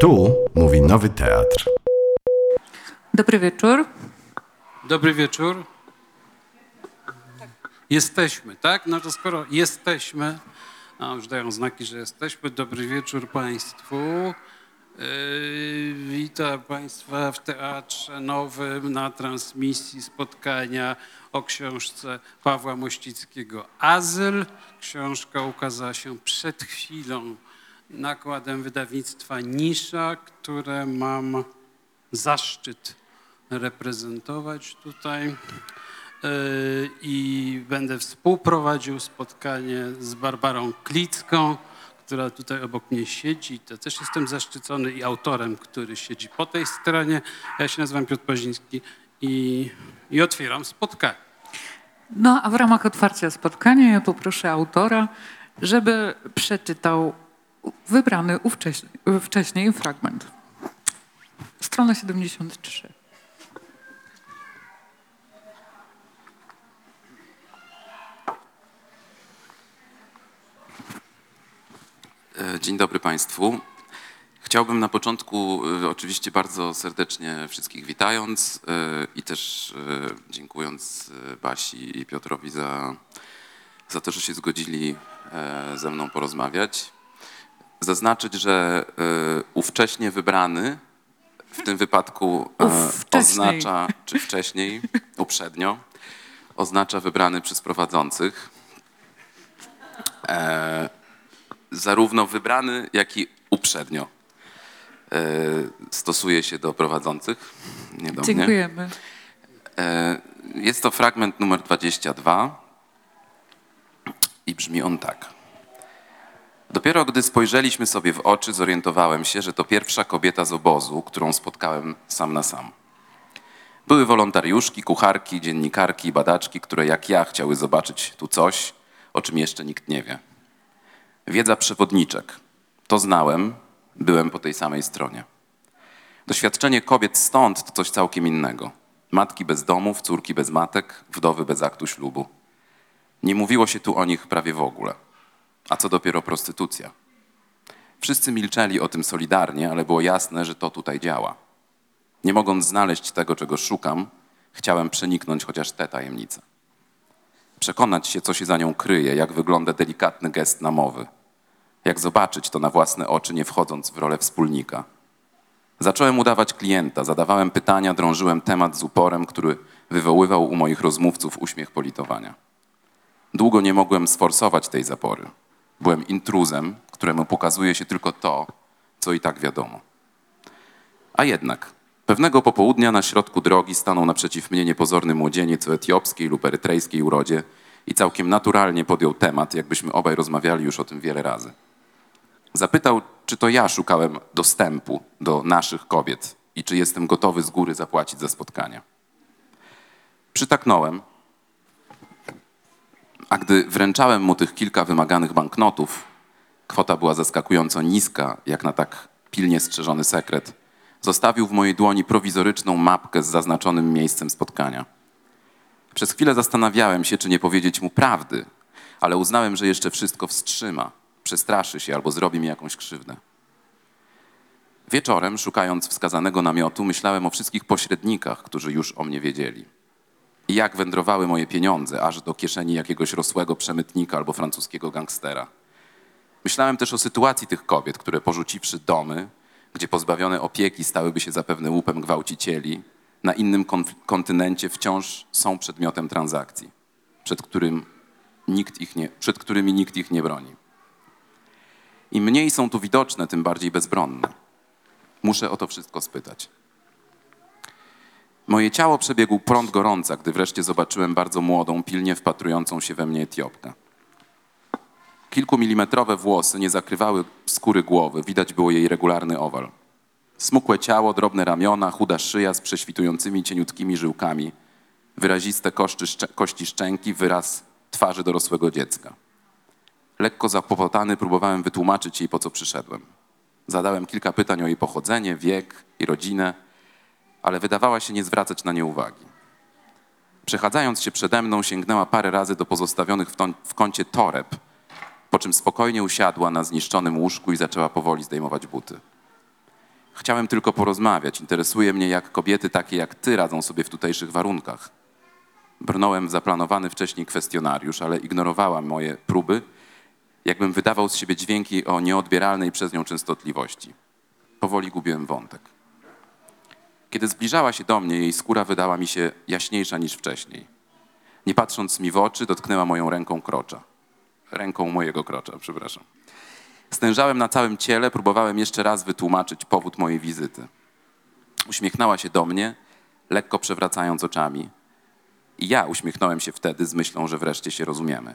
Tu mówi Nowy Teatr. Dobry wieczór. Dobry wieczór. Jesteśmy, tak? No to skoro jesteśmy, a już dają znaki, że jesteśmy. Dobry wieczór Państwu. Yy, witam Państwa w Teatrze Nowym na transmisji spotkania o książce Pawła Mościckiego Azyl. Książka ukazała się przed chwilą nakładem wydawnictwa Nisza, które mam zaszczyt reprezentować tutaj Yy, i będę współprowadził spotkanie z Barbarą Klicką, która tutaj obok mnie siedzi. To też jestem zaszczycony i autorem, który siedzi po tej stronie. Ja się nazywam Piotr Paziński i, i otwieram spotkanie. No a w ramach otwarcia spotkania ja poproszę autora, żeby przeczytał wybrany ówcześnie, wcześniej fragment. Strona 73. E, Dzień dobry Państwu. Chciałbym na początku e, oczywiście bardzo serdecznie wszystkich witając e, i też dziękując Basi i Piotrowi za, za to, że się zgodzili ze mną porozmawiać. Zaznaczyć, że e, ówcześnie wybrany w tym wypadku Ówcześniej. oznacza, czy wcześniej, uprzednio, oznacza wybrany przez prowadzących. E, zarówno wybrany, jak i uprzednio e, stosuje się do prowadzących. Nie do. Dziękujemy. E, Jest to fragment numer 22 i brzmi on tak. Dopiero gdy spojrzeliśmy sobie w oczy, zorientowałem się, że to pierwsza kobieta z obozu, którą spotkałem sam na sam. Były wolontariuszki, kucharki, dziennikarki badaczki, które jak ja chciały zobaczyć tu coś, o czym jeszcze nikt nie wie. Wiedza przewodniczek. To znałem, byłem po tej samej stronie. Doświadczenie kobiet stąd to coś całkiem innego. Matki bez domów, córki bez matek, wdowy bez aktu ślubu. Nie mówiło się tu o nich prawie w ogóle. A co dopiero prostytucja. Wszyscy milczeli o tym solidarnie, ale było jasne, że to tutaj działa. Nie mogąc znaleźć tego, czego szukam, chciałem przeniknąć chociaż tę tajemnicę. Przekonać się, co się za nią kryje, jak wygląda delikatny gest namowy. Jak zobaczyć to na własne oczy, nie wchodząc w rolę wspólnika. Zacząłem udawać klienta, zadawałem pytania, drążyłem temat z uporem, który wywoływał u moich rozmówców uśmiech politowania. Długo nie mogłem sforsować tej zapory. Byłem intruzem, któremu pokazuje się tylko to, co i tak wiadomo. A jednak, pewnego popołudnia na środku drogi stanął naprzeciw mnie niepozorny młodzieniec o etiopskiej lub erytrejskiej urodzie i całkiem naturalnie podjął temat, jakbyśmy obaj rozmawiali już o tym wiele razy. Zapytał, czy to ja szukałem dostępu do naszych kobiet i czy jestem gotowy z góry zapłacić za spotkanie. Przytaknąłem, a gdy wręczałem mu tych kilka wymaganych banknotów, kwota była zaskakująco niska, jak na tak pilnie strzeżony sekret, zostawił w mojej dłoni prowizoryczną mapkę z zaznaczonym miejscem spotkania. Przez chwilę zastanawiałem się, czy nie powiedzieć mu prawdy, ale uznałem, że jeszcze wszystko wstrzyma, przestraszy się albo zrobi mi jakąś krzywdę. Wieczorem, szukając wskazanego namiotu, myślałem o wszystkich pośrednikach, którzy już o mnie wiedzieli. I jak wędrowały moje pieniądze aż do kieszeni jakiegoś rosłego przemytnika albo francuskiego gangstera. Myślałem też o sytuacji tych kobiet, które porzuciwszy domy, gdzie pozbawione opieki stałyby się zapewne łupem gwałcicieli, na innym kontynencie wciąż są przedmiotem transakcji, przed, którym nikt ich nie, przed którymi nikt ich nie broni. Im mniej są tu widoczne, tym bardziej bezbronne. Muszę o to wszystko spytać. Moje ciało przebiegł prąd gorąca, gdy wreszcie zobaczyłem bardzo młodą, pilnie wpatrującą się we mnie Etiopkę. Kilkumilimetrowe włosy nie zakrywały skóry głowy, widać było jej regularny owal. Smukłe ciało, drobne ramiona, chuda szyja z prześwitującymi cieniutkimi żyłkami, wyraziste kości, szczę- kości szczęki, wyraz twarzy dorosłego dziecka. Lekko zapopotany próbowałem wytłumaczyć jej, po co przyszedłem. Zadałem kilka pytań o jej pochodzenie, wiek i rodzinę, ale wydawała się nie zwracać na nie uwagi. Przechadzając się przede mną, sięgnęła parę razy do pozostawionych w, w kącie toreb, po czym spokojnie usiadła na zniszczonym łóżku i zaczęła powoli zdejmować buty. Chciałem tylko porozmawiać. Interesuje mnie, jak kobiety takie jak ty radzą sobie w tutejszych warunkach. Brnąłem w zaplanowany wcześniej kwestionariusz, ale ignorowała moje próby, jakbym wydawał z siebie dźwięki o nieodbieralnej przez nią częstotliwości. Powoli gubiłem wątek. Kiedy zbliżała się do mnie, jej skóra wydała mi się jaśniejsza niż wcześniej. Nie patrząc mi w oczy, dotknęła moją ręką krocza. Ręką mojego krocza, przepraszam. Stężałem na całym ciele, próbowałem jeszcze raz wytłumaczyć powód mojej wizyty. Uśmiechnęła się do mnie, lekko przewracając oczami. I ja uśmiechnąłem się wtedy z myślą, że wreszcie się rozumiemy.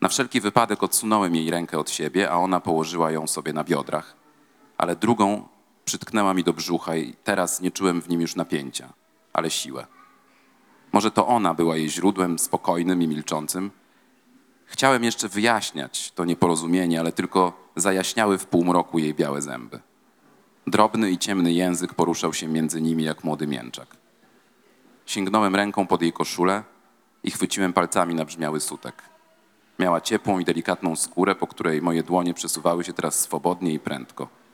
Na wszelki wypadek odsunąłem jej rękę od siebie, a ona położyła ją sobie na biodrach, ale drugą przytknęła mi do brzucha i teraz nie czułem w nim już napięcia, ale siłę. Może to ona była jej źródłem spokojnym i milczącym. Chciałem jeszcze wyjaśniać to nieporozumienie, ale tylko zajaśniały w półmroku jej białe zęby. Drobny i ciemny język poruszał się między nimi jak młody mięczak. Sięgnąłem ręką pod jej koszulę i chwyciłem palcami nabrzmiały sutek. Miała ciepłą i delikatną skórę, po której moje dłonie przesuwały się teraz swobodnie i prędko.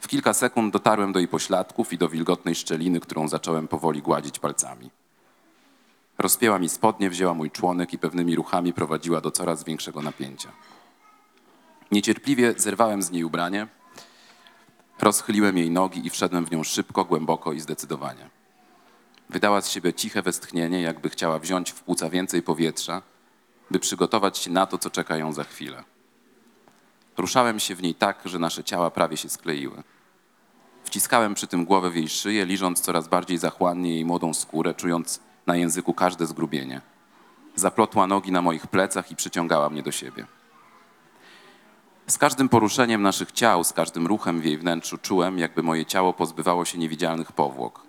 W kilka sekund dotarłem do jej pośladków i do wilgotnej szczeliny, którą zacząłem powoli gładzić palcami. Rozpięła mi spodnie, wzięła mój członek i pewnymi ruchami prowadziła do coraz większego napięcia. Niecierpliwie zerwałem z niej ubranie, rozchyliłem jej nogi i wszedłem w nią szybko, głęboko i zdecydowanie. Wydała z siebie ciche westchnienie, jakby chciała wziąć w płuca więcej powietrza, by przygotować się na to, co czeka ją za chwilę. Ruszałem się w niej tak, że nasze ciała prawie się skleiły. Wciskałem przy tym głowę w jej szyję, liżąc coraz bardziej zachłannie jej młodą skórę, czując na języku każde zgrubienie. Zaplotła nogi na moich plecach i przyciągała mnie do siebie. Z każdym poruszeniem naszych ciał, z każdym ruchem w jej wnętrzu czułem, jakby moje ciało pozbywało się niewidzialnych powłok.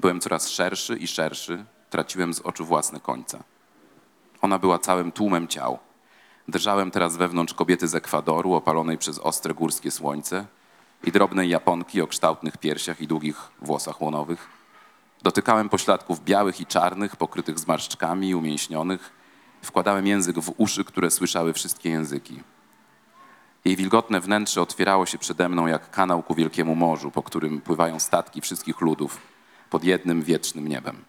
Byłem coraz szerszy i szerszy, traciłem z oczu własne końce. Ona była całym tłumem ciał. Drżałem teraz wewnątrz kobiety z Ekwadoru, opalonej przez ostre górskie słońce i drobnej Japonki o kształtnych piersiach i długich włosach łonowych. Dotykałem pośladków białych i czarnych, pokrytych zmarszczkami i umięśnionych. Wkładałem język w uszy, które słyszały wszystkie języki. Jej wilgotne wnętrze otwierało się przede mną jak kanał ku wielkiemu morzu, po którym pływają statki wszystkich ludów pod jednym wiecznym niebem.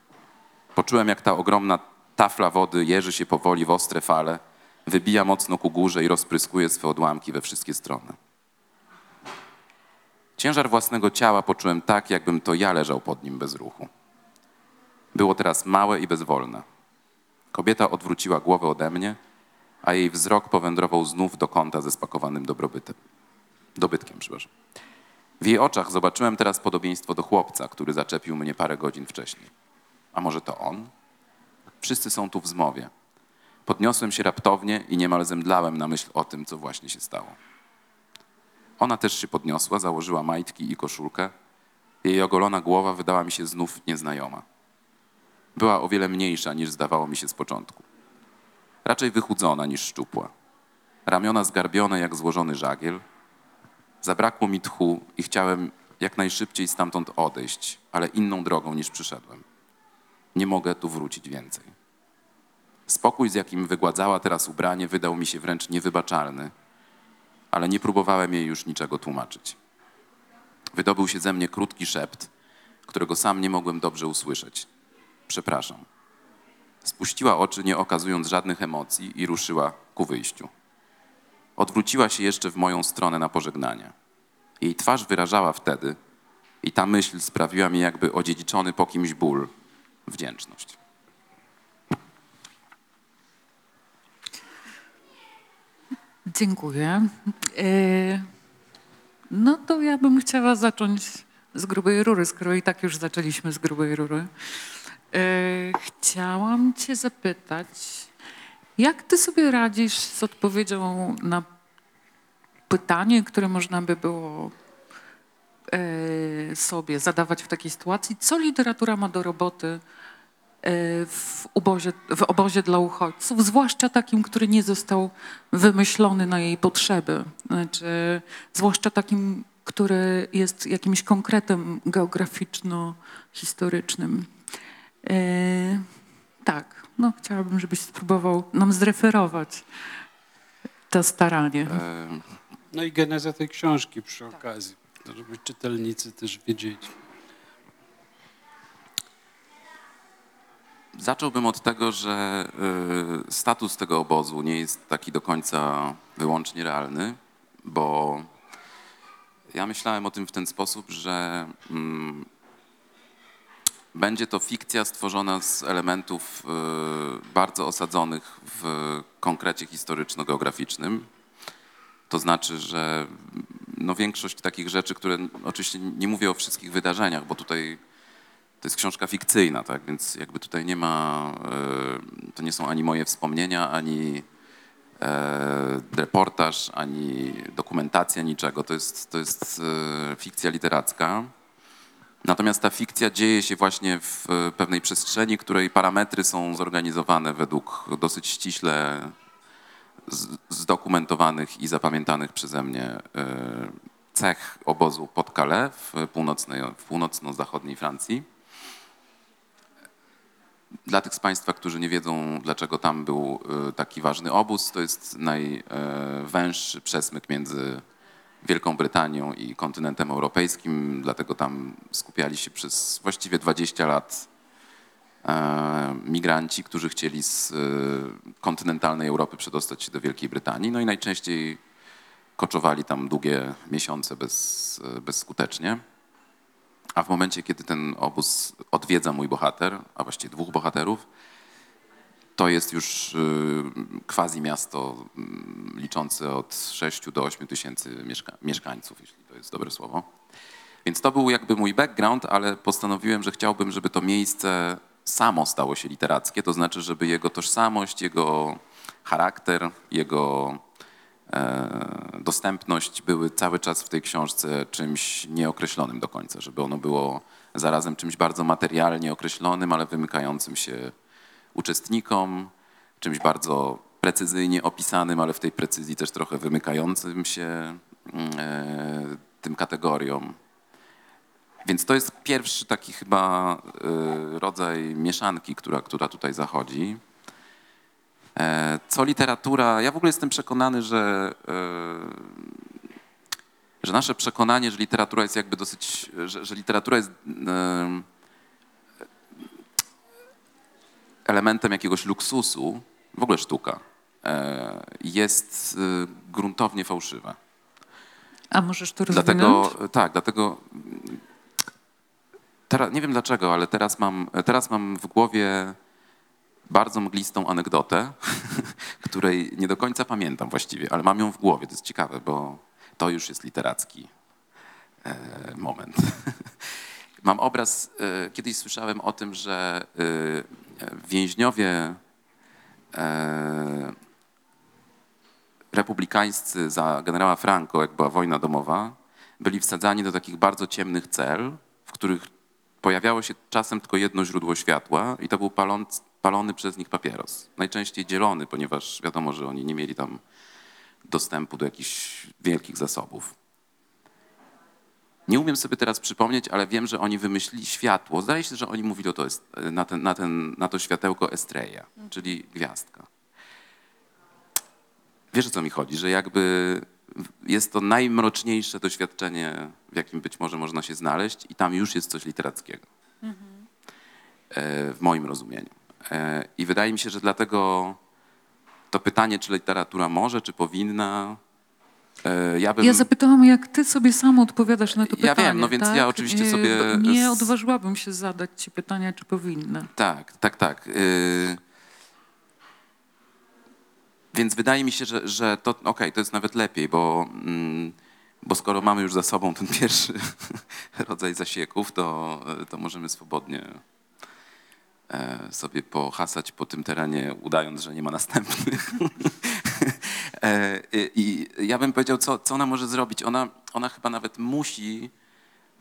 Poczułem, jak ta ogromna tafla wody jeży się powoli w ostre fale, wybija mocno ku górze i rozpryskuje swe odłamki we wszystkie strony. Ciężar własnego ciała poczułem tak, jakbym to ja leżał pod nim bez ruchu. Było teraz małe i bezwolne. Kobieta odwróciła głowę ode mnie, a jej wzrok powędrował znów do kąta ze spakowanym dobrobytem. Dobytkiem, przepraszam. W jej oczach zobaczyłem teraz podobieństwo do chłopca, który zaczepił mnie parę godzin wcześniej. A może to on? Wszyscy są tu w zmowie. Podniosłem się raptownie i niemal zemdlałem na myśl o tym, co właśnie się stało. Ona też się podniosła, założyła majtki i koszulkę. Jej ogolona głowa wydała mi się znów nieznajoma. Była o wiele mniejsza niż zdawało mi się z początku. Raczej wychudzona niż szczupła. Ramiona zgarbione jak złożony żagiel. Zabrakło mi tchu i chciałem jak najszybciej stamtąd odejść, ale inną drogą niż przyszedłem. Nie mogę tu wrócić więcej. Spokój, z jakim wygładzała teraz ubranie, wydał mi się wręcz niewybaczalny, ale nie próbowałem jej już niczego tłumaczyć. Wydobył się ze mnie krótki szept, którego sam nie mogłem dobrze usłyszeć. Przepraszam. Spuściła oczy, nie okazując żadnych emocji, i ruszyła ku wyjściu. Odwróciła się jeszcze w moją stronę na pożegnanie. Jej twarz wyrażała wtedy, i ta myśl sprawiła mi jakby odziedziczony po kimś ból, wdzięczność. Dziękuję. E, No to ja bym chciała zacząć z grubej rury, skoro i tak już zaczęliśmy z grubej rury. E, Chciałam Cię zapytać, jak Ty sobie radzisz z odpowiedzią na pytanie, które można by było e, sobie zadawać w takiej sytuacji? Co literatura ma do roboty w obozie, w obozie dla uchodźców, zwłaszcza takim, który nie został wymyślony na jej potrzeby, znaczy, zwłaszcza takim, który jest jakimś konkretem geograficzno-historycznym. E, tak, no chciałabym, żebyś spróbował nam zreferować to staranie. E, No i geneza tej książki przy okazji. To żeby czytelnicy też wiedzieli. Zacząłbym od tego, że y, status tego obozu nie jest taki do końca wyłącznie realny, bo ja myślałem o tym w ten sposób, że mm, będzie to fikcja stworzona z elementów y, bardzo osadzonych w konkrecie historyczno-geograficznym. To znaczy, że no, większość takich rzeczy, które oczywiście nie mówię o wszystkich wydarzeniach, bo tutaj to jest książka fikcyjna, tak? Więc jakby tutaj nie ma, e, to nie są ani moje wspomnienia, ani e, reportaż, ani dokumentacja niczego. To jest, to jest e, fikcja literacka. Natomiast ta fikcja dzieje się właśnie w pewnej przestrzeni, której parametry są zorganizowane według dosyć ściśle zdokumentowanych i zapamiętanych przeze mnie cech obozu pod Calais w, północnej, w północno-zachodniej Francji. Dla tych z Państwa, którzy nie wiedzą, dlaczego tam był y, taki ważny obóz, to jest najwęższy przesmyk między Wielką Brytanią i kontynentem europejskim, dlatego tam skupiali się przez właściwie 20 lat e, migranci, którzy chcieli z y, kontynentalnej Europy przedostać się do Wielkiej Brytanii. No i najczęściej koczowali tam długie miesiące bez, bezskutecznie. A w momencie, kiedy ten obóz odwiedza mój bohater, a właściwie dwóch bohaterów, to jest już y, quasi miasto mm, liczące od 6 do 8 tysięcy mieszka- mieszkańców, jeśli to jest dobre słowo. Więc to był jakby mój background, ale postanowiłem, że chciałbym, żeby to miejsce samo stało się literackie, to znaczy, żeby jego tożsamość, jego charakter, jego dostępność były cały czas w tej książce czymś nieokreślonym do końca, żeby ono było zarazem czymś bardzo materialnie określonym, ale wymykającym się uczestnikom, czymś bardzo precyzyjnie opisanym, ale w tej precyzji też trochę wymykającym się mm, e, tym kategoriom. Więc to jest pierwszy taki chyba e, rodzaj mieszanki, która, która tutaj zachodzi. E, Co literatura, ja w ogóle jestem przekonany, że, e, że nasze przekonanie, że literatura jest jakby dosyć, że, że literatura jest e, elementem jakiegoś luksusu, w ogóle sztuka, jest gruntownie fałszywa. A możesz to rozwinąć? Dlatego, tak, dlatego teraz, nie wiem dlaczego, ale teraz mam, teraz mam w głowie bardzo mglistą anegdotę, której nie do końca pamiętam właściwie, ale mam ją w głowie. To jest ciekawe, bo to już jest literacki e, moment. mam obraz, e, kiedyś słyszałem o tym, że e, więźniowie republikańscy za generała Franco, jak była wojna domowa, byli wsadzani do takich bardzo ciemnych cel, w których pojawiało się czasem tylko jedno źródło światła i to był paląc, palony przez nich papieros. Najczęściej dzielony, ponieważ wiadomo, że oni nie mieli tam dostępu do jakichś wielkich zasobów. Nie umiem sobie teraz przypomnieć, ale wiem, że oni wymyślili światło. Zdaje się, że oni mówili o to, est- na, ten, na, ten, na to światełko Estrella, czyli gwiazdka. Wiesz o co mi chodzi, że jakby jest to najmroczniejsze doświadczenie, w jakim być może można się znaleźć i tam już jest coś literackiego. E, W moim rozumieniu. E, I wydaje mi się, że dlatego to pytanie, czy literatura może, czy powinna, e, ja bym... Ja zapytałam, jak ty sobie sam odpowiadasz na to Ja pytanie. wiem, no więc tak? ja oczywiście E, sobie Nie odważyłabym się zadać ci pytania, czy powinna. Tak, tak, tak. Więc wydaje mi się, że, że to okej, to jest nawet lepiej, bo, mm, bo skoro mamy już za sobą ten pierwszy rodzaj zasieków, to, to możemy swobodnie sobie pohasać po tym terenie, udając, że nie ma następnych. E, I ja bym powiedział, co, co ona może zrobić. Ona, ona chyba nawet musi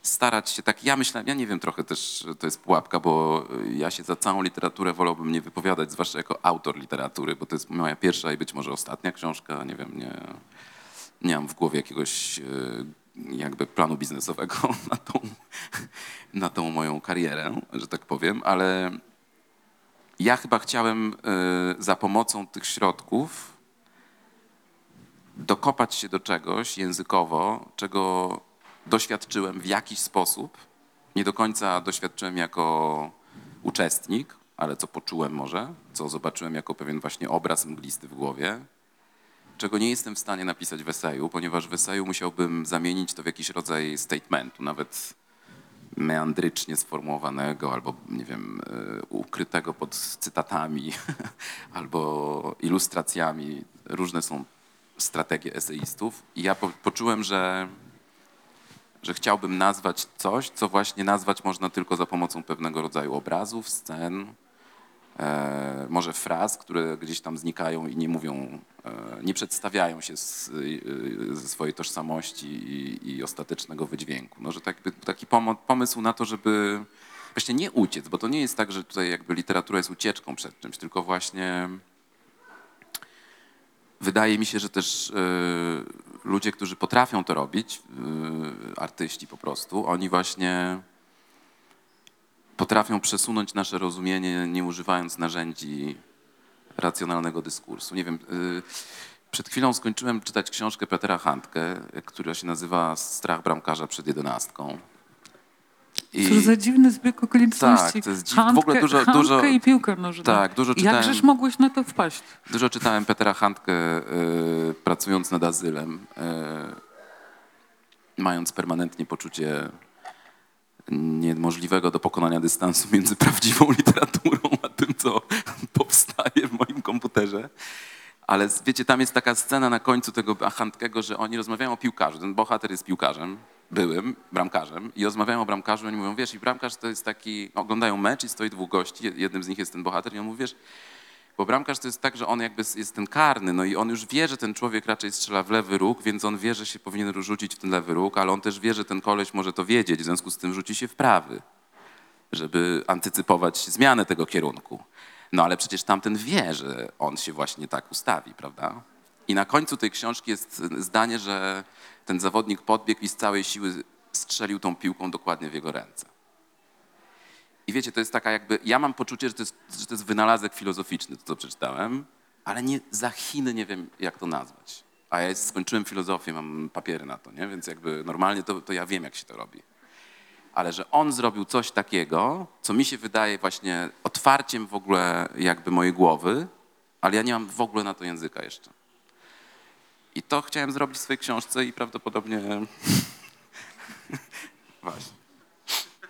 starać się tak. Ja myślałem, ja nie wiem, trochę też to jest pułapka, bo ja się za całą literaturę wolałbym nie wypowiadać, zwłaszcza jako autor literatury, bo to jest moja pierwsza i być może ostatnia książka. Nie wiem, nie, nie mam w głowie jakiegoś e, jakby planu biznesowego na tą, na tą moją karierę, że tak powiem, ale ja chyba chciałem e, za pomocą tych środków dokopać się do czegoś językowo, czego doświadczyłem w jakiś sposób. Nie do końca doświadczyłem jako uczestnik, ale co poczułem może, co zobaczyłem jako pewien właśnie obraz mglisty w głowie, czego nie jestem w stanie napisać w eseju, ponieważ w eseju musiałbym zamienić to w jakiś rodzaj statementu, nawet meandrycznie sformułowanego, albo nie wiem, y, ukrytego pod cytatami, albo ilustracjami. Różne są strategie eseistów. I ja po, poczułem, że, że chciałbym nazwać coś, co właśnie nazwać można tylko za pomocą pewnego rodzaju obrazów, scen, e, może fraz, które gdzieś tam znikają i nie mówią, e, nie przedstawiają się z, e, ze swojej tożsamości i, i ostatecznego wydźwięku. No, że tak, taki pomysł na to, żeby właśnie nie uciec, bo to nie jest tak, że tutaj jakby literatura jest ucieczką przed czymś, tylko właśnie wydaje mi się, że też e, ludzie, którzy potrafią to robić, e, artyści po prostu, oni właśnie potrafią przesunąć nasze rozumienie, nie używając narzędzi racjonalnego dyskursu. Nie wiem, y, przed chwilą skończyłem czytać książkę Petera Handke, która się nazywa Strach bramkarza przed jedenastką. I- Cóż za dziwny zbieg okoliczności. Tak, to jest dziw- w ogóle dużo- dużo- i piłkę nożną. tak, dużo czytałem. Jakżeż mogłeś na to wpaść? Dużo czytałem Petera Handke, y, pracując nad azylem, y, mając permanentnie poczucie niemożliwego do pokonania dystansu między prawdziwą literaturą a tym, co powstaje w moim komputerze. Ale wiecie, tam jest taka scena na końcu tego Handkego, że oni rozmawiają o piłkarzu. Ten bohater jest piłkarzem, byłym bramkarzem i rozmawiają o bramkarzu. Oni mówią, wiesz, i bramkarz to jest taki, oglądają mecz i stoi dwóch gości, jednym z nich jest ten bohater i on mówi, wiesz, bo bramkarz to jest tak, że on jakby jest ten karny, no i on już wie, że ten człowiek raczej strzela w lewy róg, więc on wie, że się powinien rzucić w ten lewy róg, ale on też wie, że ten koleś może to wiedzieć, w związku z tym rzuci się w prawy, żeby antycypować zmianę tego kierunku. No ale przecież tamten wie, że on się właśnie tak ustawi, prawda? I na końcu tej książki jest zdanie, że ten zawodnik podbiegł i z całej siły strzelił tą piłką dokładnie w jego ręce. I wiecie, to jest taka jakby, ja mam poczucie, że to jest, że to jest wynalazek filozoficzny, to co przeczytałem, ale nie, za Chiny nie wiem, jak to nazwać. A ja skończyłem filozofię, mam papiery na to, nie? więc jakby normalnie to, to ja wiem, jak się to robi. Ale że on zrobił coś takiego, co mi się wydaje właśnie otwarciem w ogóle jakby mojej głowy, ale ja nie mam w ogóle na to języka jeszcze. I to chciałem zrobić w swojej książce i prawdopodobnie... Właśnie.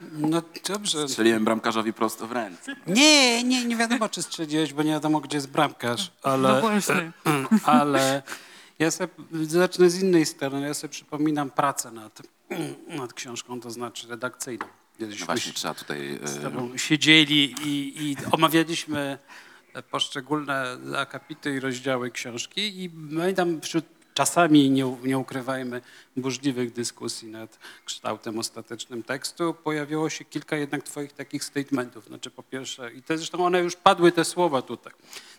No dobrze. Strzeliłem bramkarzowi prosto w ręce. Nie, nie, nie wiadomo, czy strzeliłeś, bo nie wiadomo, gdzie jest bramkarz, ale... No właśnie. ale ja sobie zacznę z innej strony. Ja sobie przypominam pracę nad, nad książką, to znaczy redakcyjną. Kiedyś No właśnie, trzeba tutaj... z e, tobą siedzieli i, i omawialiśmy poszczególne akapity i rozdziały książki i pamiętam wśród czasami, nie, nie ukrywajmy, burzliwych dyskusji nad kształtem ostatecznym tekstu, pojawiło się kilka jednak twoich takich statementów. Znaczy po pierwsze, i te, zresztą one już padły te słowa tutaj.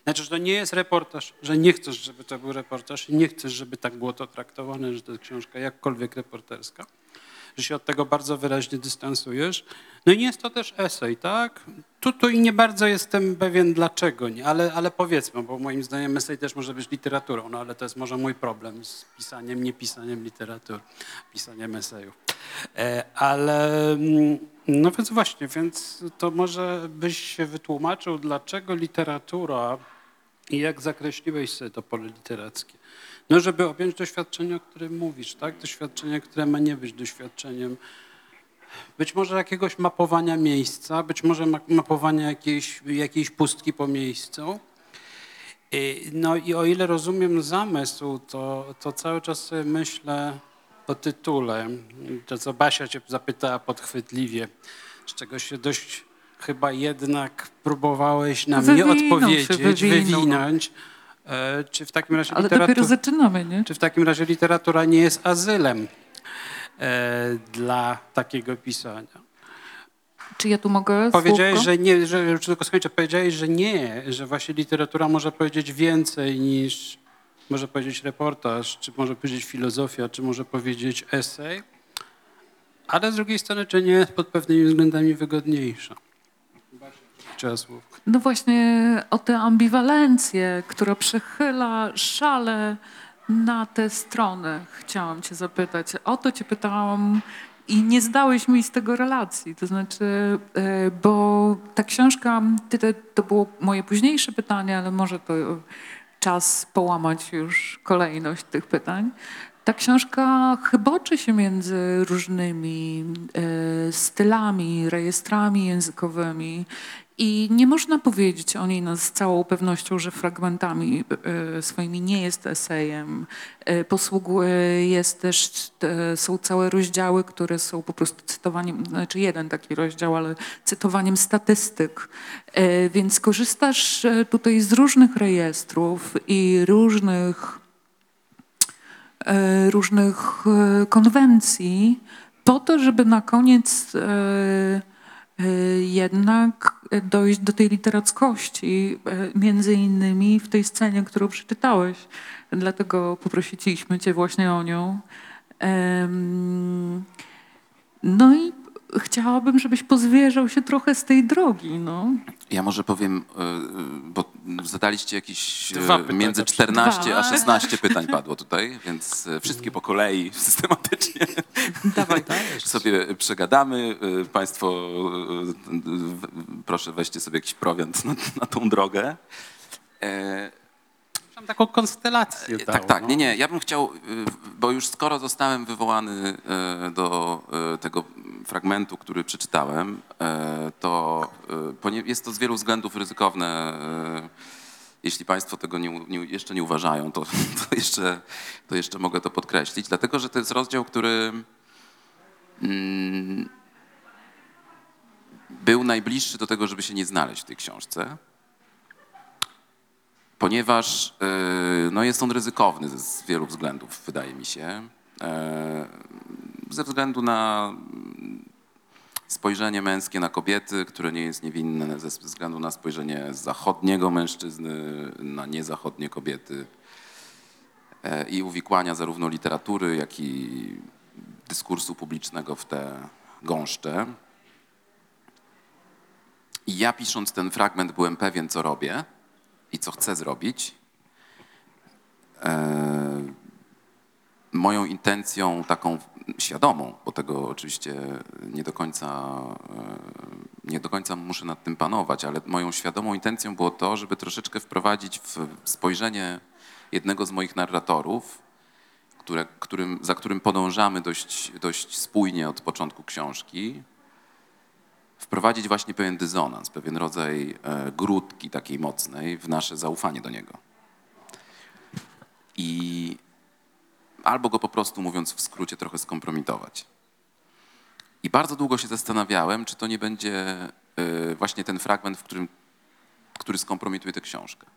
Znaczy, że to nie jest reportaż, że nie chcesz, żeby to był reportaż i nie chcesz, żeby tak było to traktowane, że to jest książka jakkolwiek reporterska że się od tego bardzo wyraźnie dystansujesz. No i nie jest to też esej, tak? Tu, tu i nie bardzo jestem pewien dlaczego, nie? Ale, ale powiedzmy, bo moim zdaniem esej też może być literaturą, no ale to jest może mój problem z pisaniem, nie pisaniem literatury, pisaniem esejów. E, ale mm, no więc właśnie, więc to może byś się wytłumaczył, dlaczego literatura i jak zakreśliłeś sobie to pole literackie? No, żeby objąć doświadczenie, o którym mówisz, tak? Doświadczenie, które ma nie być doświadczeniem być może jakiegoś mapowania miejsca, być może ma- mapowania jakiejś, jakiejś pustki po miejscu. No i o ile rozumiem zamysł, to, to cały czas myślę o tytule. To co Basia cię zapytała podchwytliwie, z czego się dość chyba jednak próbowałeś na mnie Wywinął się, odpowiedzieć, wywinąć. E, Czy w takim razie Ale literatura... dopiero zaczynamy, nie? Czy w takim razie literatura nie jest azylem e, dla takiego pisania? Czy ja tu mogę Powiedziałeś, słówko? że nie, że, tylko skończę, powiedziałeś, że nie, że właśnie literatura może powiedzieć więcej niż może powiedzieć reportaż, czy może powiedzieć filozofia, czy może powiedzieć esej, ale z drugiej strony, czy nie jest pod pewnymi względami wygodniejsza? No właśnie o tę ambiwalencję, która przechyla szale na tę stronę chciałam cię zapytać. O to cię pytałam i nie zdałeś mi z tego relacji. To znaczy, e, bo ta książka, te- to było moje późniejsze pytanie, ale może to czas połamać już kolejność tych pytań. Ta książka chyboczy się między różnymi e, stylami, rejestrami językowymi i nie można powiedzieć o niej z całą pewnością, że fragmentami e, swoimi nie jest esejem. E, posługuje, jest też, e, są całe rozdziały, które są po prostu cytowaniem, znaczy jeden taki rozdział, ale cytowaniem statystyk. Więc korzystasz tutaj z różnych rejestrów i różnych różnych konwencji po to, żeby na koniec jednak dojść do tej literackości, e, między innymi w tej scenie, którą przeczytałeś. Dlatego poprosiliśmy cię właśnie o nią. No i chciałabym, żebyś pozwierzał się trochę z tej drogi, no. Ja może powiem, y, bo zadaliście jakieś pytania między przy- 14 a Dwa. 16 pytań padło tutaj, więc y, wszystkie po kolei systematycznie Dawaj. sobie przegadamy. Państwo proszę weźcie sobie jakiś prowiant na, na tą drogę. E, Mam taką konstelację. tak, dał, tak. no. Nie, nie. Ja bym chciał, y, bo już skoro zostałem wywołany y, do y, tego fragmentu, który przeczytałem, to jest to z wielu względów ryzykowne. Jeśli Państwo tego nie, nie, jeszcze nie uważają, to, to, jeszcze, to jeszcze mogę to podkreślić, dlatego że to jest rozdział, który mm, był najbliższy do tego, żeby się nie znaleźć w tej książce ponieważ e, no jest on ryzykowny z, wielu względów, wydaje mi się. E, Ze względu na spojrzenie męskie na kobiety, które nie jest niewinne, ze względu na spojrzenie zachodniego mężczyzny na niezachodnie kobiety e, i uwikłania zarówno literatury, jak i dyskursu publicznego w te gąszcze. I ja pisząc ten fragment byłem pewien, co robię i co chcę zrobić. E, moją intencją taką świadomą, bo tego oczywiście nie do końca, e, nie do końca muszę nad tym panować, ale moją świadomą intencją było to, żeby troszeczkę wprowadzić w spojrzenie jednego z moich narratorów, które, którym, za którym podążamy dość, dość spójnie od początku książki, wprowadzić właśnie pewien dysonans, pewien rodzaj e, grudki takiej mocnej w nasze zaufanie do niego. I albo go po prostu, mówiąc w skrócie, trochę skompromitować. I bardzo długo się zastanawiałem, czy to nie będzie e, właśnie ten fragment, w którym, który skompromituje tę książkę.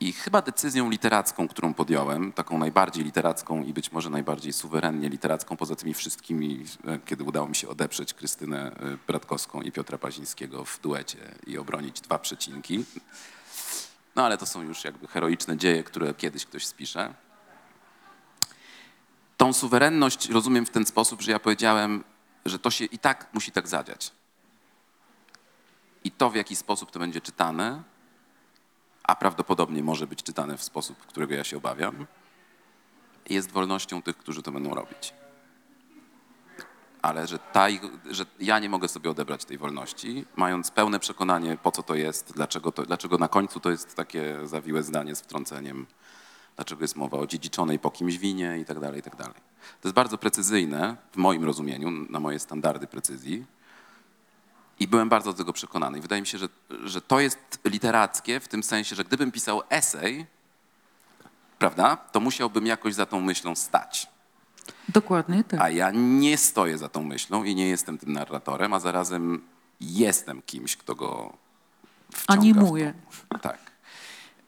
I chyba decyzją literacką, którą podjąłem, taką najbardziej literacką i być może najbardziej suwerennie literacką, poza tymi wszystkimi, e, kiedy udało mi się odeprzeć Krystynę e, Bratkowską i Piotra Pazińskiego w duecie i obronić dwa przecinki. No ale to są już jakby heroiczne dzieje, które kiedyś ktoś spisze. Tą suwerenność rozumiem w ten sposób, że ja powiedziałem, że to się i tak musi tak zadziać. I to, w jaki sposób to będzie czytane, a prawdopodobnie może być czytane w sposób, którego ja się obawiam, jest wolnością tych, którzy to będą robić. Ale że, ta, że ja nie mogę sobie odebrać tej wolności, mając pełne przekonanie, po co to jest, dlaczego, to, dlaczego na końcu to jest takie zawiłe zdanie z wtrąceniem, dlaczego jest mowa o dziedziczonej po kimś winie i tak dalej, i tak. To jest bardzo precyzyjne w moim rozumieniu, na moje standardy precyzji. I byłem bardzo do tego przekonany. I wydaje mi się, że, że to jest literackie w tym sensie, że gdybym pisał esej, prawda, to musiałbym jakoś za tą myślą stać. Dokładnie tak. A ja nie stoję za tą myślą i nie jestem tym narratorem, a zarazem jestem kimś, kto go wciąga w Animuje. to. Tak.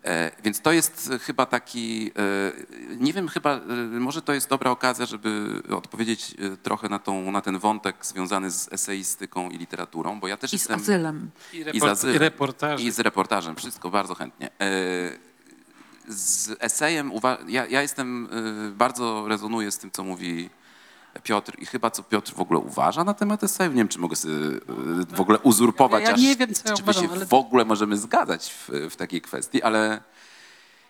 E, więc to jest e, chyba taki, e, nie wiem, chyba, może to jest dobra okazja, żeby odpowiedzieć trochę na, tą, na ten wątek związany z eseistyką i literaturą, bo ja też I z jestem... azylem. I, I z report, azylem. i reportaże. I z reportażem, wszystko bardzo chętnie. Z esejem, ja, ja jestem, bardzo rezonuję z tym, co mówi Piotr i chyba co Piotr w ogóle uważa na temat esejów. Nie wiem, czy mogę sobie e, w ogóle uzurpować, Ja aż, nie wiem, co ja czy my się uważam, ale- w ogóle możemy zgadzać w, w takiej kwestii, ale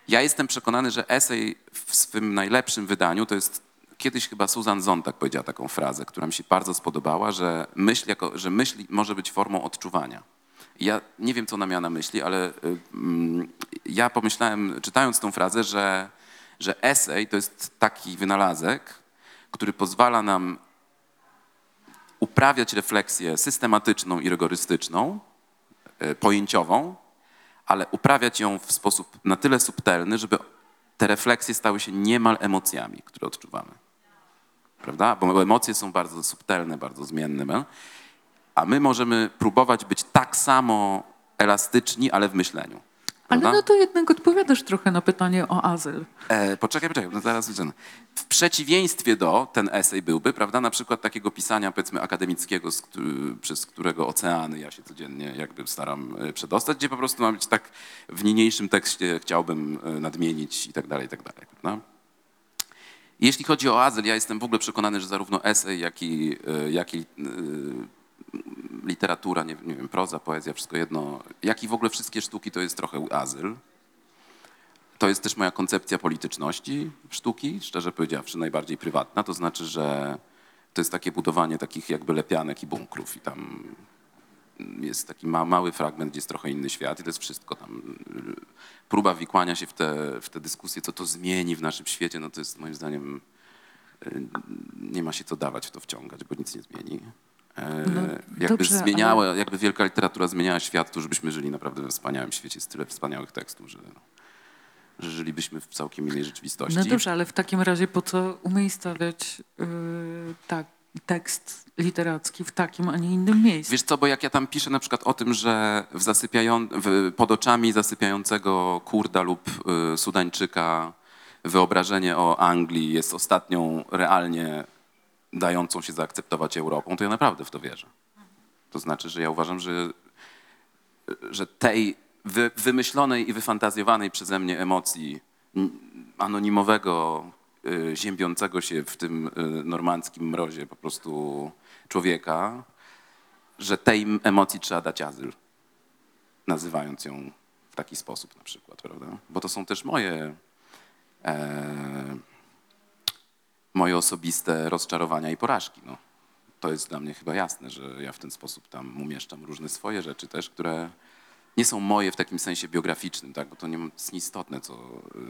Ja jestem przekonany, że esej w swym najlepszym wydaniu to jest kiedyś chyba Susan Zontag powiedziała taką frazę, która mi się bardzo spodobała, że myśl, jako, że myśl może być formą odczuwania. Ja nie wiem, co ona miała na myśli, ale y, mm, ja pomyślałem, czytając tą frazę, że, że esej to jest taki wynalazek, który pozwala nam uprawiać refleksję systematyczną i rygorystyczną, y, pojęciową, ale uprawiać ją w sposób na tyle subtelny, żeby te refleksje stały się niemal emocjami, które odczuwamy. Prawda? Bo emocje są bardzo subtelne, bardzo zmienne. no? A my możemy próbować być tak samo elastyczni, ale w myśleniu. Ale Prawda? no to jednak odpowiadasz trochę na pytanie o azyl. E, poczekaj, poczekaj, no zaraz wyjdę. W przeciwieństwie do, ten esej byłby, prawda, na przykład takiego pisania, powiedzmy, akademickiego, z, przez którego oceany ja się codziennie jakby staram e, przedostać, gdzie po prostu ma być tak w niniejszym tekście chciałbym e, nadmienić i tak dalej, i tak dalej, prawda? Jeśli chodzi o azyl, ja jestem w ogóle przekonany, że zarówno esej, jak i, e, jak i literatura, nie, nie wiem, proza, poezja, wszystko jedno, jak i w ogóle wszystkie sztuki to jest trochę azyl. To jest też moja koncepcja polityczności sztuki, szczerze powiedziawszy, najbardziej prywatna. To znaczy, że to jest takie budowanie takich jakby lepianek i bunkrów i tam jest taki ma, mały fragment, gdzie jest trochę inny świat i to jest wszystko tam. Próba wikłania się w te, w te dyskusje, co to zmieni w naszym świecie, no to jest moim zdaniem y, nie ma się co dawać w to wciągać, bo nic nie zmieni. E, No, jakby dobrze, zmieniała, jakby wielka literatura zmieniała świat, to żebyśmy żyli naprawdę we wspaniałym świecie. Jest tyle wspaniałych tekstów, że, że żylibyśmy w całkiem innej rzeczywistości. No dobrze, ale w takim razie po co umiejscowiać yy, tak, tekst literacki w takim, a nie innym miejscu? Wiesz co, bo jak ja tam piszę na przykład o tym, że w zasypiają, w, pod oczami zasypiającego Kurda lub y, Sudańczyka wyobrażenie o Anglii jest ostatnią realnie dającą się zaakceptować Europą, to ja naprawdę w to wierzę. To znaczy, że ja uważam, że, że tej wy, wymyślonej i wyfantazjowanej przeze mnie emocji anonimowego, y, ziębiącego się w tym y, normandzkim mrozie po prostu człowieka, że tej emocji trzeba dać azyl, nazywając ją w taki sposób na przykład, prawda? Bo to są też moje, e, moje osobiste rozczarowania i porażki. No. To jest dla mnie chyba jasne, że ja w ten sposób tam umieszczam różne swoje rzeczy też, które nie są moje w takim sensie biograficznym, tak? bo to nie jest nieistotne, co, yy,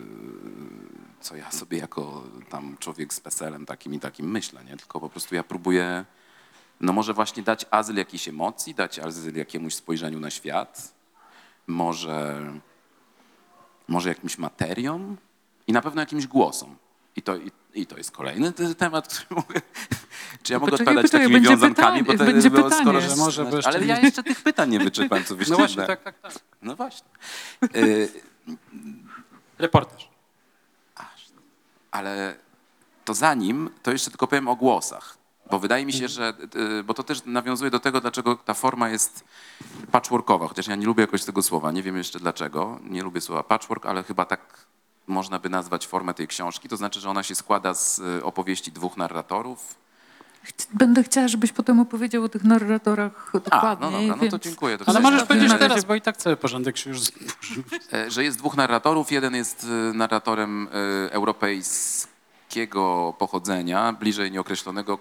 co ja sobie jako tam człowiek z PESEL-em takim i takim myślę, nie? tylko po prostu ja próbuję no może właśnie dać azyl jakiejś emocji, dać azyl jakiemuś spojrzeniu na świat, może, może jakimś materiom i na pewno jakimś głosom. I to, i, i to jest kolejny te- temat, który mogę... Czy ja mogę Poczekaj, odpowiadać poczekaj, takimi wiązankami? pytanie, to będzie było, pytanie. Skoro, Że może, bo jeszcze ale ja jeszcze tych pytań nie wyczerpałem, co wyście No właśnie, tak, tak, tak. No właśnie. Y, Reportaż. ale to zanim, to jeszcze tylko powiem o głosach. Bo wydaje mi się, że, y, bo to też nawiązuje do tego, dlaczego ta forma jest patchworkowa, chociaż ja nie lubię jakoś tego słowa, nie wiem jeszcze dlaczego, nie lubię słowa patchwork, ale chyba tak można by nazwać formę tej książki, to znaczy, że ona się składa z y, opowieści dwóch narratorów. Będę chciała, żebyś potem opowiedział o tych narratorach A, dokładniej. no dobra, no to dziękuję. To Ale możesz powiedzieć na razie- teraz, bo i tak cały porządek się już zburzył. E, że jest dwóch narratorów. Jeden jest e, narratorem e, europejskiego pochodzenia, bliżej nieokreślonego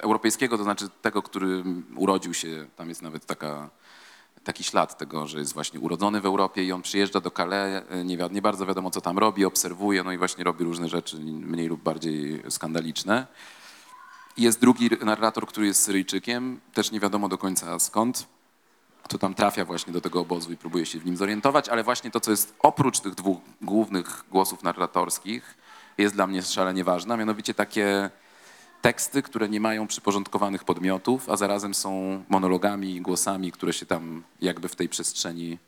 europejskiego, to znaczy tego, który urodził się, tam jest nawet taka, taki ślad tego, że jest właśnie urodzony w Europie i on przyjeżdża do Calais, e, nie, nie bardzo wiadomo co tam robi, obserwuje, no i właśnie robi różne rzeczy mniej lub bardziej skandaliczne. Jest drugi narrator, który jest Syryjczykiem, też nie wiadomo do końca skąd to tam trafia właśnie do tego obozu i próbuje się w nim zorientować, ale właśnie to, co jest oprócz tych dwóch głównych głosów narratorskich, jest dla mnie szalenie ważne, mianowicie takie teksty, które nie mają przyporządkowanych podmiotów, a zarazem są monologami i głosami, które się tam jakby w tej przestrzeni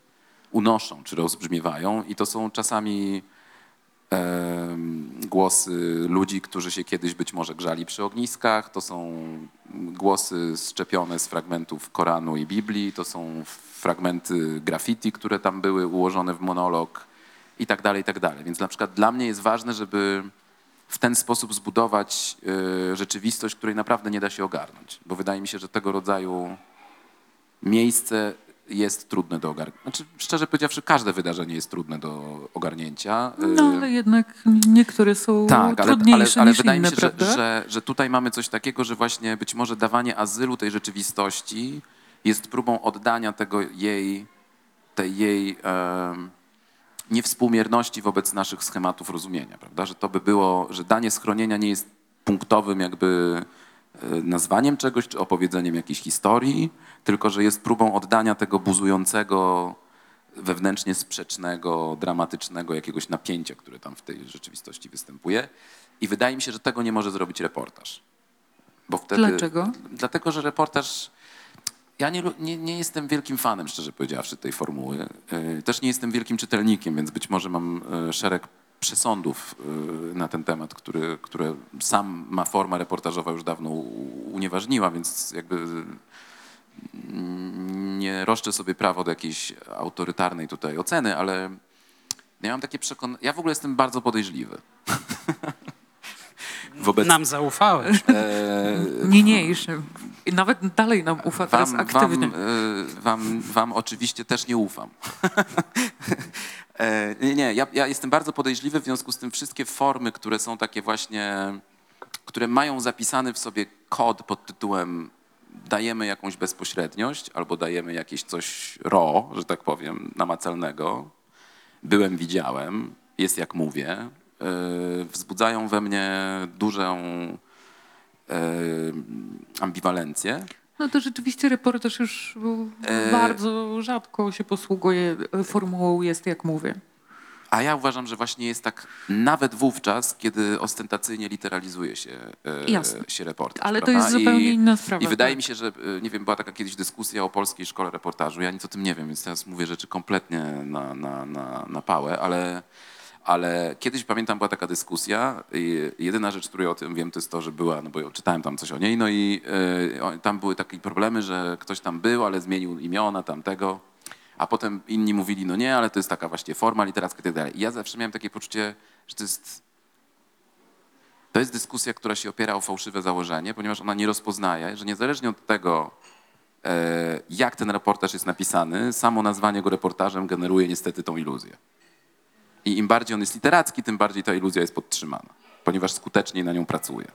unoszą czy rozbrzmiewają. I to są czasami em, głosy ludzi, którzy się kiedyś być może grzali przy ogniskach, to są głosy szczepione z fragmentów Koranu i Biblii, to są fragmenty graffiti, które tam były ułożone w monolog i tak dalej, i tak dalej. Więc na przykład dla mnie jest ważne, żeby w ten sposób zbudować y, rzeczywistość, której naprawdę nie da się ogarnąć, bo wydaje mi się, że tego rodzaju miejsce jest trudne do ogarnięcia. Znaczy, szczerze powiedziawszy, każde wydarzenie jest trudne do ogarnięcia. No Y, ale jednak niektóre są tak, ale, ale, trudniejsze ale niż wydaje inne, mi się, że, że, że tutaj mamy coś takiego, że właśnie być może dawanie azylu tej rzeczywistości jest próbą oddania tego jej, tej jej niewspółmierności wobec naszych schematów rozumienia, prawda? Że to by było, że danie schronienia nie jest punktowym jakby e, nazwaniem czegoś czy opowiedzeniem jakiejś historii, tylko że jest próbą oddania tego buzującego, wewnętrznie sprzecznego, dramatycznego jakiegoś napięcia, które tam w tej rzeczywistości występuje. I wydaje mi się, że tego nie może zrobić reportaż. Bo wtedy, Dlaczego? Dlatego, że reportaż. Ja nie, nie, nie jestem wielkim fanem, szczerze powiedziawszy, tej formuły. Yy, Też nie jestem wielkim czytelnikiem, więc być może mam yy, szereg przesądów yy, na ten temat, który, które sam ma forma reportażowa już dawno unieważniła, więc jakby mm, nie roszczę sobie prawo do jakiejś autorytarnej tutaj oceny, ale ja mam takie przekonanie. Ja w ogóle jestem bardzo podejrzliwy. Wobec Nam zaufałeś. e, Niniejszym. I nawet dalej nam ufa teraz wam, aktywnie. Wam, e, wam, wam oczywiście też nie ufam. E, nie, nie, ja, ja jestem bardzo podejrzliwy, w związku z tym wszystkie formy, które są takie właśnie, które mają zapisany w sobie kod pod tytułem dajemy jakąś bezpośredniość albo dajemy jakieś coś ro, że tak powiem, namacalnego, byłem, widziałem, jest jak mówię, e, wzbudzają we mnie dużą ambiwalencję. No to rzeczywiście reportaż już E, bardzo rzadko się posługuje formułą jest jak mówię. A ja uważam, że właśnie jest tak nawet wówczas, kiedy ostentacyjnie literalizuje się, e, Jasne. się reportaż. Ale to prawda? jest zupełnie I, inna sprawa. I wydaje tak. mi się, że, e, nie wiem, była taka kiedyś dyskusja o polskiej szkole reportażu. Ja nic o tym nie wiem, więc teraz mówię rzeczy kompletnie na, na, na, na pałę, ale, ale kiedyś pamiętam, była taka dyskusja. Jedyna rzecz, której o tym wiem, to jest to, że była, no bo czytałem tam coś o niej, no i o- tam były takie problemy, że ktoś tam był, ale zmienił imiona tamtego. A potem inni mówili, no nie, ale to jest taka właśnie forma literacka i tak dalej. I ja zawsze miałem takie poczucie, że to jest, to jest dyskusja, która się opiera o fałszywe założenie, ponieważ ona nie rozpoznaje, że niezależnie od tego, e, jak ten reportaż jest napisany, samo nazwanie go reportażem generuje niestety tą iluzję. I im bardziej on jest literacki, tym bardziej ta iluzja jest podtrzymana, ponieważ skuteczniej na nią pracuje.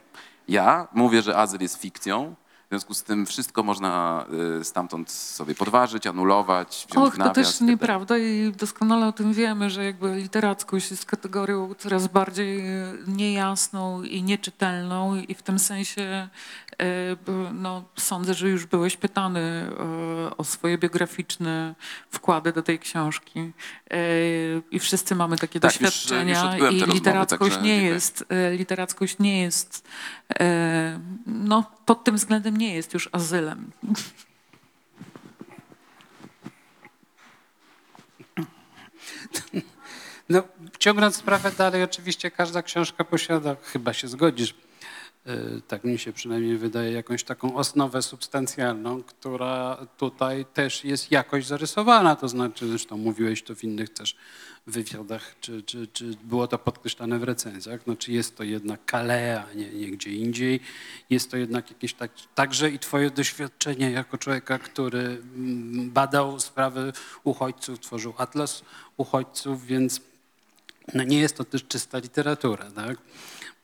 Ja mówię, że azyl jest fikcją, w związku z tym wszystko można y, stamtąd sobie podważyć, anulować, wziąć Och, w to nawias. też nieprawda i doskonale o tym wiemy, że jakby literackość jest kategorią coraz bardziej e, niejasną i nieczytelną i w tym sensie no, sądzę, że już byłeś pytany e, o swoje biograficzne wkłady do tej książki e, i wszyscy mamy takie Tak, już- już doświadczenia odbyłem te i rozmowy, literackość także nie dziękuję. jest, e, literackość nie jest, e, no pod tym względem nie jest już azylem. No, ciągnąc sprawę dalej, oczywiście każda książka posiada, chyba się zgodzisz, tak mi się przynajmniej wydaje, jakąś taką osnowę substancjalną, która tutaj też jest jakoś zarysowana. To znaczy, zresztą mówiłeś to w innych też wywiadach, czy, czy, czy było to podkreślane w recenzjach, no, czy jest to jednak Calais, a nie, nie gdzie indziej. Jest to jednak jakieś tak, także i twoje doświadczenie jako człowieka, który mm, badał sprawy uchodźców, tworzył atlas uchodźców, więc no nie jest to też czysta literatura, tak?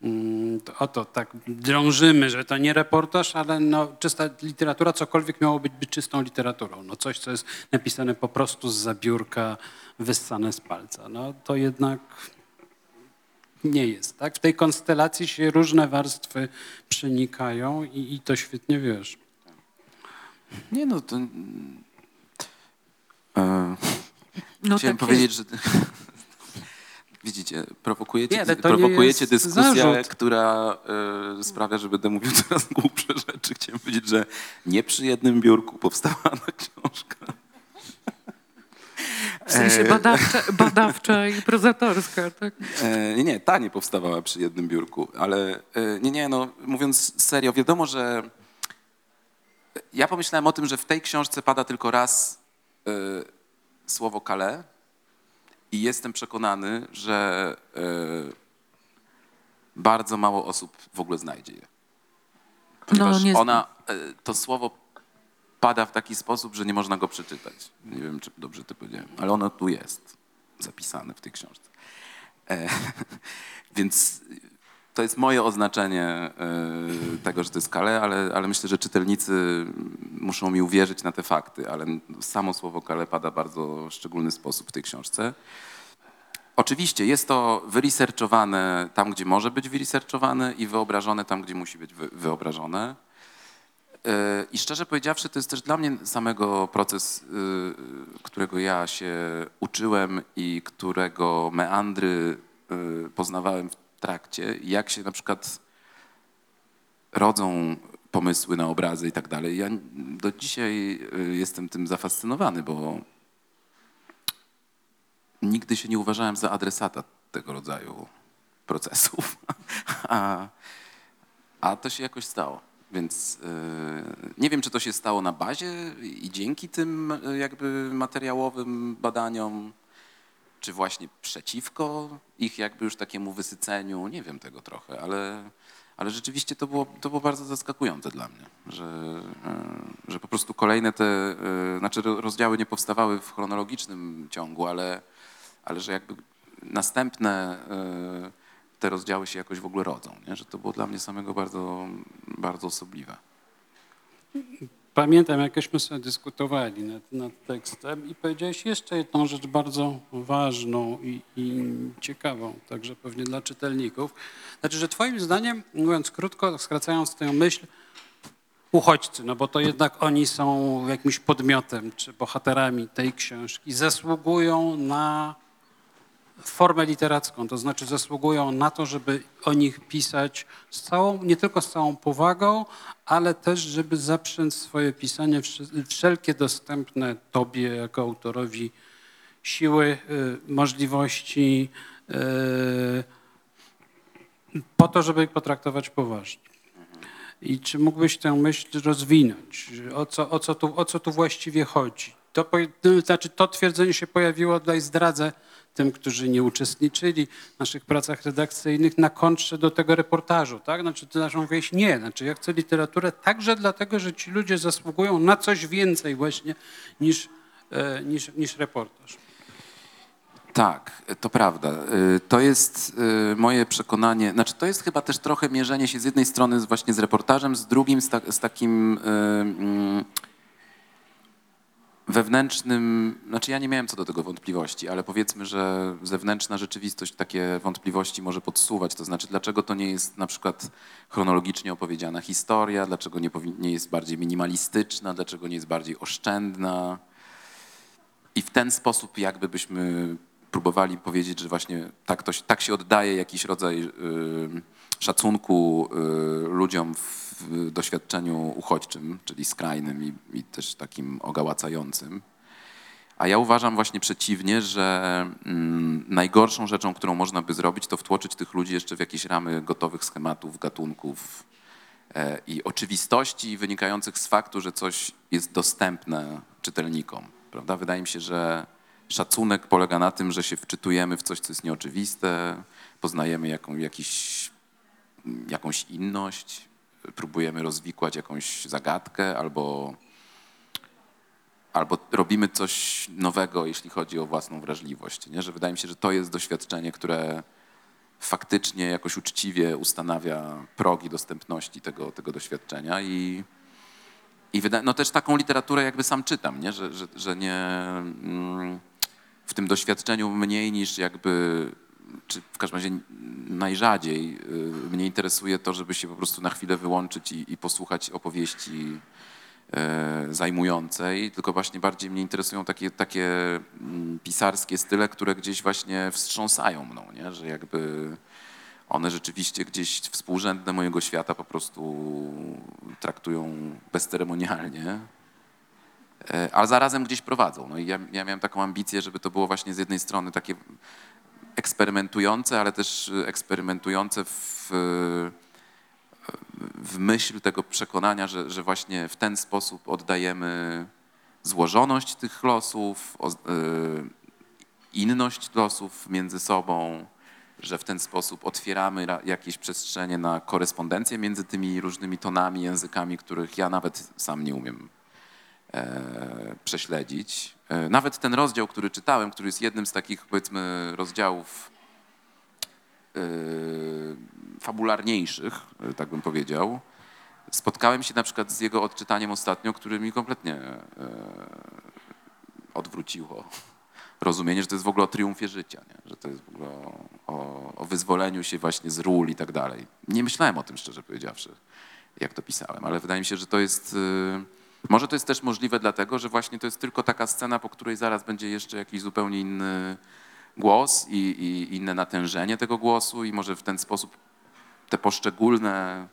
Mm, To oto tak drążymy, że to nie reportaż, ale no, czysta literatura, cokolwiek miało być, być czystą literaturą. No coś, co jest napisane po prostu z zabiórka, wyssane z palca. No to jednak nie jest, tak? W tej konstelacji się różne warstwy przenikają i, i to świetnie wiesz. Nie no, to... E, No chciałem tak powiedzieć, że... Widzicie, prowokujecie, Nie, prowokujecie dyskusję, zarzut. która e, sprawia, że będę mówił coraz głupsze rzeczy. Chciałem powiedzieć, że nie przy jednym biurku powstała ta książka. W sensie E, badawcza, badawcza i prozatorska, tak? E, nie, nie, ta nie powstawała przy jednym biurku, ale nie, nie, no mówiąc serio, wiadomo, że ja pomyślałem o tym, że w tej książce pada tylko raz słowo kale i jestem przekonany, że e, bardzo mało osób w ogóle znajdzie je. Ponieważ nie z- ona, e, to słowo pada w taki sposób, że nie można go przeczytać. Nie wiem, czy dobrze to powiedziałem, ale ono tu jest zapisane w tej książce. E, więc to jest moje oznaczenie e, tego, że to jest kale, ale, ale myślę, że czytelnicy muszą mi uwierzyć na te fakty, ale samo słowo kale pada w bardzo szczególny sposób w tej książce. Oczywiście jest to wyresearchowane tam, gdzie może być wyresearchowane i wyobrażone tam, gdzie musi być wy- wyobrażone. Yy, I szczerze powiedziawszy, to jest też dla mnie samego proces, yy, którego ja się uczyłem i którego meandry poznawałem w trakcie. Jak się na przykład rodzą pomysły na obrazy i tak dalej. Ja do dzisiaj yy, jestem tym zafascynowany, bo nigdy się nie uważałem za adresata tego rodzaju procesów. A, a to się jakoś stało. Więc yy, nie wiem, czy to się stało na bazie i dzięki tym y, jakby materiałowym badaniom, czy właśnie przeciwko ich jakby już takiemu wysyceniu. Nie wiem tego trochę, ale, ale rzeczywiście to było, to było bardzo zaskakujące dla mnie, że, yy, że po prostu kolejne te, yy, znaczy ro- rozdziały nie powstawały w chronologicznym ciągu, ale, ale że jakby następne yy, te rozdziały się jakoś w ogóle rodzą, nie? że to było dla mnie samego bardzo, bardzo osobliwe. Pamiętam, jakśmy sobie dyskutowali nad, nad tekstem i powiedziałeś jeszcze jedną rzecz bardzo ważną i, i ciekawą, także pewnie dla czytelników. Znaczy, że twoim zdaniem, mówiąc krótko, skracając tę myśl, uchodźcy, no bo to jednak oni są jakimś podmiotem czy bohaterami tej książki, zasługują na formę literacką, to znaczy zasługują na to, żeby o nich pisać z całą, nie tylko z całą powagą, ale też, żeby zaprzęć swoje pisanie wsz- wszelkie dostępne tobie jako autorowi siły, y, możliwości, y, po to, żeby ich potraktować poważnie. I czy mógłbyś tę myśl rozwinąć? O co, o co, tu, o co tu właściwie chodzi? To, to znaczy, to twierdzenie się pojawiło, tutaj zdradzę tym, którzy nie uczestniczyli w naszych pracach redakcyjnych na kontrze do tego reportażu. Tak? Znaczy, ty naszą wieś nie. Znaczy, ja chcę literaturę także dlatego, że ci ludzie zasługują na coś więcej właśnie niż, e, niż, niż reportaż. Tak, to prawda. Y, To jest y, moje przekonanie, znaczy to jest chyba też trochę mierzenie się z jednej strony właśnie z reportażem, z drugim z, ta, z takim mm, wewnętrznym, znaczy ja nie miałem co do tego wątpliwości, ale powiedzmy, że zewnętrzna rzeczywistość takie wątpliwości może podsuwać, to znaczy dlaczego to nie jest na przykład chronologicznie opowiedziana historia, dlaczego nie, nie jest bardziej minimalistyczna, dlaczego nie jest bardziej oszczędna. I w ten sposób jakby byśmy próbowali powiedzieć, że właśnie tak, to, tak się oddaje jakiś rodzaj y, szacunku y, ludziom w, doświadczeniu uchodźczym, czyli skrajnym i, i też takim ogałacającym. A ja uważam właśnie przeciwnie, że mm, najgorszą rzeczą, którą można by zrobić, to wtłoczyć tych ludzi jeszcze w jakieś ramy gotowych schematów, gatunków e, i oczywistości wynikających z faktu, że coś jest dostępne czytelnikom. Prawda? Wydaje mi się, że szacunek polega na tym, że się wczytujemy w coś, co jest nieoczywiste, poznajemy jaką, jakiś, jakąś inność, próbujemy rozwikłać jakąś zagadkę albo albo robimy coś nowego, jeśli chodzi o własną wrażliwość. Nie? Że wydaje mi się, że to jest doświadczenie, które faktycznie jakoś uczciwie ustanawia progi dostępności tego, tego doświadczenia i, i wyda- no też taką literaturę jakby sam czytam, nie? Że, że, że nie mm, w tym doświadczeniu mniej niż jakby, czy w każdym razie najrzadziej y, mnie interesuje to, żeby się po prostu na chwilę wyłączyć i, i posłuchać opowieści e, zajmującej, tylko właśnie bardziej mnie interesują takie, takie mm, pisarskie style, które gdzieś właśnie wstrząsają mną, nie? że jakby one rzeczywiście gdzieś współrzędne mojego świata po prostu traktują bezceremonialnie, ale zarazem gdzieś prowadzą. No i ja, ja miałem taką ambicję, żeby to było właśnie z jednej strony takie eksperymentujące, ale też eksperymentujące w, w myśl tego przekonania, że, że właśnie w ten sposób oddajemy złożoność tych losów, y, inność losów między sobą, że w ten sposób otwieramy ra- jakieś przestrzenie na korespondencję między tymi różnymi tonami, językami, których ja nawet sam nie umiem prześledzić. E, nawet ten rozdział, który czytałem, który jest jednym z takich, powiedzmy, rozdziałów e, fabularniejszych, e, tak bym powiedział, spotkałem się na przykład z jego odczytaniem ostatnio, który mi kompletnie e, odwróciło rozumienie, że to jest w ogóle o triumfie życia, nie? że to jest w ogóle o, o, wyzwoleniu się właśnie z ról i tak dalej. Nie myślałem o tym, szczerze powiedziawszy, jak to pisałem, ale wydaje mi się, że to jest... y, Może to jest też możliwe dlatego, że właśnie to jest tylko taka scena, po której zaraz będzie jeszcze jakiś zupełnie inny głos i, i inne natężenie tego głosu i może w ten sposób te poszczególne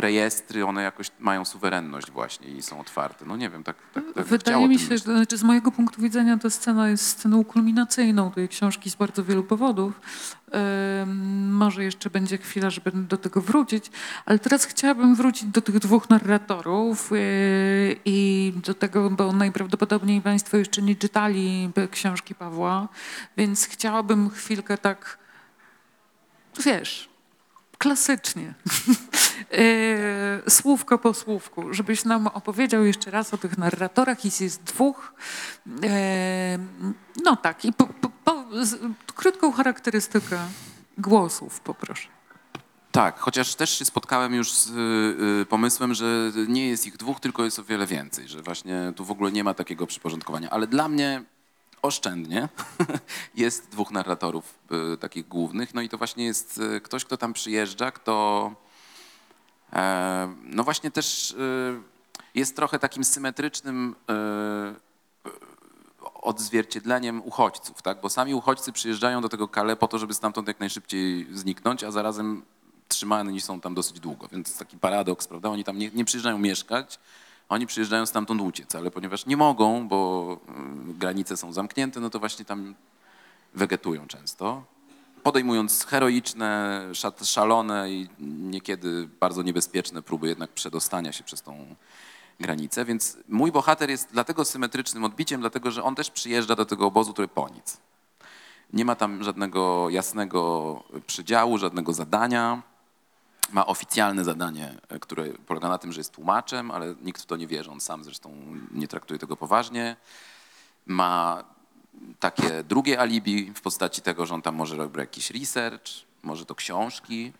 rejestry, one jakoś mają suwerenność właśnie i są otwarte. No nie wiem, tak, tak, tak Wydaje mi się, że znaczy z mojego punktu widzenia ta scena jest sceną kulminacyjną tej książki z bardzo wielu powodów. Może jeszcze będzie chwila, żeby do tego wrócić, ale teraz chciałabym wrócić do tych dwóch narratorów yy, i do tego, bo najprawdopodobniej Państwo jeszcze nie czytali książki Pawła, więc chciałabym chwilkę tak, wiesz, klasycznie. E, słówko po słówku, żebyś nam opowiedział jeszcze raz o tych narratorach. Ich jest dwóch. E, no tak, i po, po, po, krótką charakterystykę głosów poproszę. Tak, chociaż też się spotkałem już z y, y, pomysłem, że nie jest ich dwóch, tylko jest o wiele więcej, że właśnie tu w ogóle nie ma takiego przyporządkowania. Ale dla mnie oszczędnie jest dwóch narratorów y, takich głównych, no i to właśnie jest y, ktoś, kto tam przyjeżdża, kto e, no właśnie też y, jest trochę takim symetrycznym y, odzwierciedleniem uchodźców, tak? Bo sami uchodźcy przyjeżdżają do tego Kale po to, żeby stamtąd jak najszybciej zniknąć, a zarazem trzymani są tam dosyć długo, więc taki paradoks, prawda? Oni tam nie, nie przyjeżdżają mieszkać, oni przyjeżdżają stamtąd uciec, ale ponieważ nie mogą, bo y, granice są zamknięte, no to właśnie tam wegetują często, podejmując heroiczne, szalone i niekiedy bardzo niebezpieczne próby jednak przedostania się przez tą granicę. Więc mój bohater jest dlatego symetrycznym odbiciem, dlatego że on też przyjeżdża do tego obozu, który po nic. Nie ma tam żadnego jasnego przydziału, żadnego zadania. Ma oficjalne zadanie, e, które polega na tym, że jest tłumaczem, ale nikt w to nie wierzy. On sam zresztą nie traktuje tego poważnie. Ma takie drugie alibi w postaci tego, że on tam może robić jakiś research, może to książki,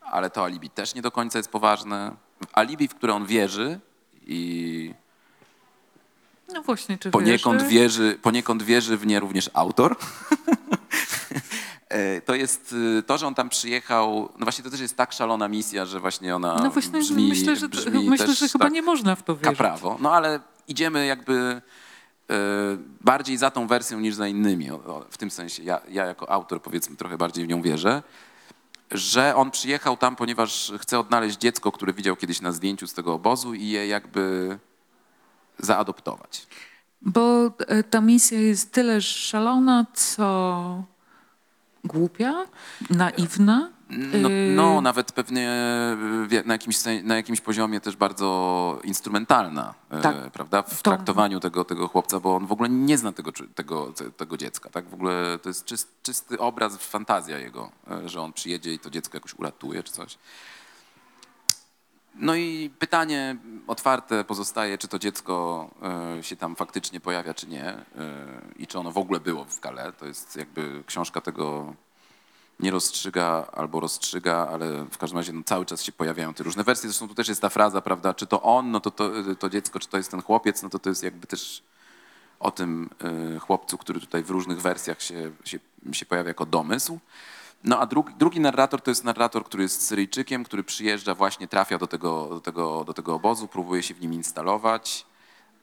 ale to alibi też nie do końca jest poważne. Alibi, w które on wierzy i No właśnie, czy poniekąd wierzy? wierzy, poniekąd wierzy w nie również autor. E, To jest y, to, że on tam przyjechał, no właśnie to też jest tak szalona misja, że właśnie ona No właśnie, brzmi, myślę, że, brzmi myślę, że chyba tak nie można w to wierzyć. prawo. No ale idziemy jakby e, bardziej za tą wersją niż za innymi. W tym sensie ja, ja jako autor powiedzmy trochę bardziej w nią wierzę, że on przyjechał tam, ponieważ chce odnaleźć dziecko, które widział kiedyś na zdjęciu z tego obozu i je jakby zaadoptować. Bo e, ta misja jest tyle szalona, co głupia, naiwna. No, Y, no nawet pewnie wie- na jakimś, na jakimś poziomie też bardzo instrumentalna, e, Tak. prawda, w To- traktowaniu tego, tego chłopca, bo on w ogóle nie zna tego, tego, te- tego dziecka, tak? W ogóle to jest czyst, czysty obraz, fantazja jego, że on przyjedzie i to dziecko jakoś uratuje czy coś. No i pytanie otwarte pozostaje, czy to dziecko e, się tam faktycznie pojawia, czy nie e, i czy ono w ogóle było w Kale. To jest jakby książka tego nie rozstrzyga albo rozstrzyga, ale w każdym razie no, cały czas się pojawiają te różne wersje. Zresztą tu też jest ta fraza, prawda, czy to on, no to, to to dziecko, czy to jest ten chłopiec, no to to jest jakby też o tym y, chłopcu, który tutaj w różnych wersjach się, się, się pojawia jako domysł. No a drugi, drugi narrator to jest narrator, który jest Syryjczykiem, który przyjeżdża, właśnie trafia do tego, do tego, do tego obozu, próbuje się w nim instalować.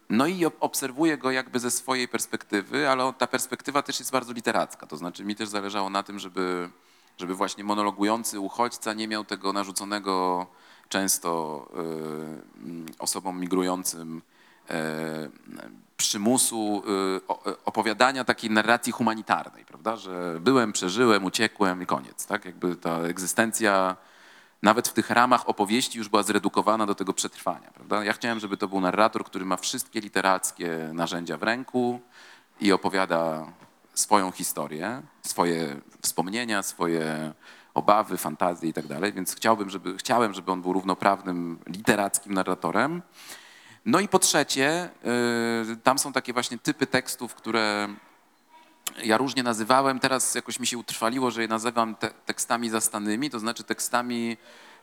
No i ob- obserwuję go jakby ze swojej perspektywy, ale ta perspektywa też jest bardzo literacka. To znaczy mi też zależało na tym, żeby, żeby właśnie monologujący uchodźca nie miał tego narzuconego często y, mm, osobom migrującym y, przymusu y, o- opowiadania takiej narracji humanitarnej, prawda? Że byłem, przeżyłem, uciekłem i koniec. Tak? Jakby ta egzystencja nawet w tych ramach opowieści już była zredukowana do tego przetrwania. Prawda? Ja chciałem, żeby to był narrator, który ma wszystkie literackie narzędzia w ręku i opowiada swoją historię, swoje wspomnienia, swoje obawy, fantazje i tak dalej, więc chciałbym, żeby, chciałem, żeby on był równoprawnym literackim narratorem. No i po trzecie, y, tam są takie właśnie typy tekstów, które ja różnie nazywałem. Teraz jakoś mi się utrwaliło, że je nazywam te, tekstami zastanymi, to znaczy tekstami,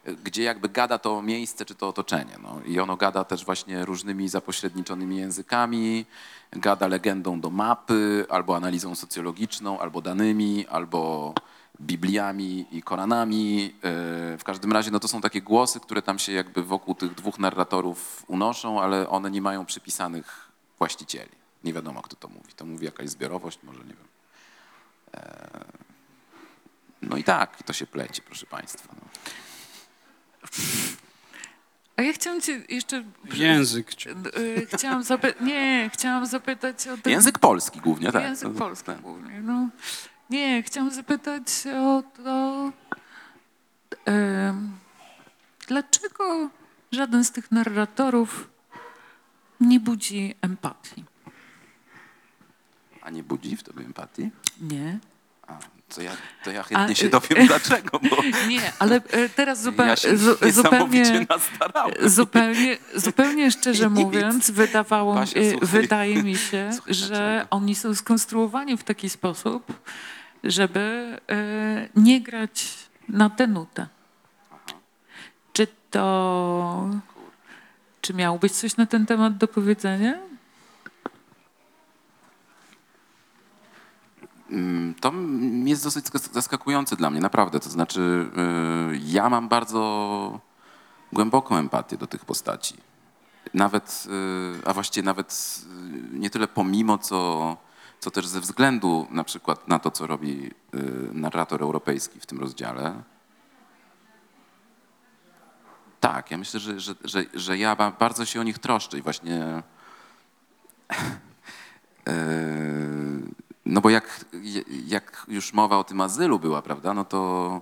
y, gdzie jakby gada to miejsce czy to otoczenie. No. I ono gada też właśnie różnymi zapośredniczonymi językami, gada legendą do mapy, albo analizą socjologiczną, albo danymi, albo Bibliami i Koranami. Y, W każdym razie no to są takie głosy, które tam się jakby wokół tych dwóch narratorów unoszą, ale one nie mają przypisanych właścicieli. Nie wiadomo, kto to mówi. To mówi jakaś zbiorowość, może nie wiem. E, No i tak, to się pleci, proszę Państwa. No. A ja chciałam cię jeszcze... Język. cię- y, Chciałam zapytać... Nie, chciałam zapytać o... ten- Język polski głównie, tak. Język polski tak. głównie. No. Nie, chciałam zapytać o to, em, dlaczego żaden z tych narratorów nie budzi empatii? A nie budzi w tobie empatii? Nie. A, to ja, to ja chętnie A, się y- dowiem dlaczego, bo Nie, ale e, teraz zupełnie, ja się zu, zupełnie, zupełnie, zupełnie szczerze mówiąc, wydawało, Basia, e, wydaje mi się, Słuchaj, że oni są skonstruowani w taki sposób, żeby e, nie grać na tę nutę. Czy to... Czy miałbyś coś na ten temat do powiedzenia? Mm, To jest dosyć zas- zaskakujące dla mnie, naprawdę. To znaczy, y, ja mam bardzo głęboką empatię do tych postaci. Nawet, y, a właściwie nawet y, nie tyle pomimo, co, co też ze względu na przykład na to, co robi y, narrator europejski w tym rozdziale. Tak, ja myślę, że, że, że, że ja ba- bardzo się o nich troszczę i właśnie Yy, No bo jak, jak już mowa o tym azylu była, prawda, no to,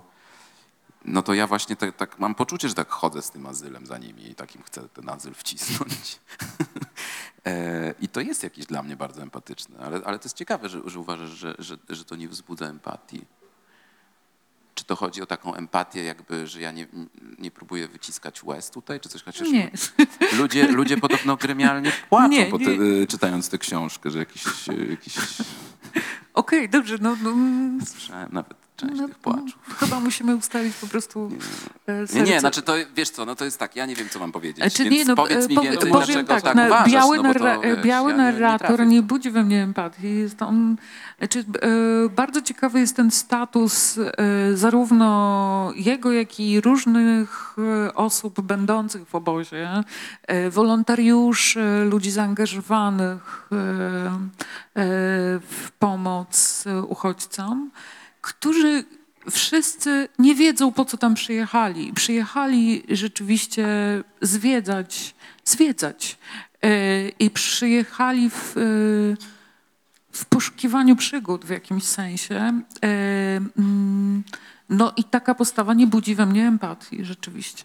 no to ja właśnie tak, tak mam poczucie, że tak chodzę z tym azylem za nimi i takim chcę ten azyl wcisnąć. E, I to jest jakieś dla mnie bardzo empatyczne, ale, ale to jest ciekawe, że, że uważasz, że, że, że to nie wzbudza empatii. Czy to chodzi o taką empatię, jakby, że ja nie, nie próbuję wyciskać łez tutaj, czy coś? Chociaż Nie. Ludzie, ludzie podobno gremialnie płaczą, Nie, te, y, czytając tę książkę, że jakiś, y, jakiś Okej, dobrze, no, no, słyszałem nawet część no, tych płaczów. no, chyba musimy ustalić po prostu e, Nie, serce. nie, znaczy to, wiesz co, no to jest tak, ja nie wiem, co mam powiedzieć, Znaczy, nie, no, powiedz mi powie- więcej, powiem dlaczego tak, tak, na- uważasz, biały, no to, wiesz, biały ja nie- nie narrator trafię. nie, budzi we mnie empatii. Jest on, znaczy, e, bardzo ciekawy jest ten status e, zarówno jego, jak i różnych e, osób będących w obozie, e, wolontariuszy, ludzi zaangażowanych e, e, w pomoc e, uchodźcom, którzy wszyscy nie wiedzą, po co tam przyjechali. Przyjechali rzeczywiście zwiedzać, zwiedzać. E, I przyjechali w, e, w poszukiwaniu przygód w jakimś sensie. E, mm, No i taka postawa nie budzi we mnie empatii rzeczywiście,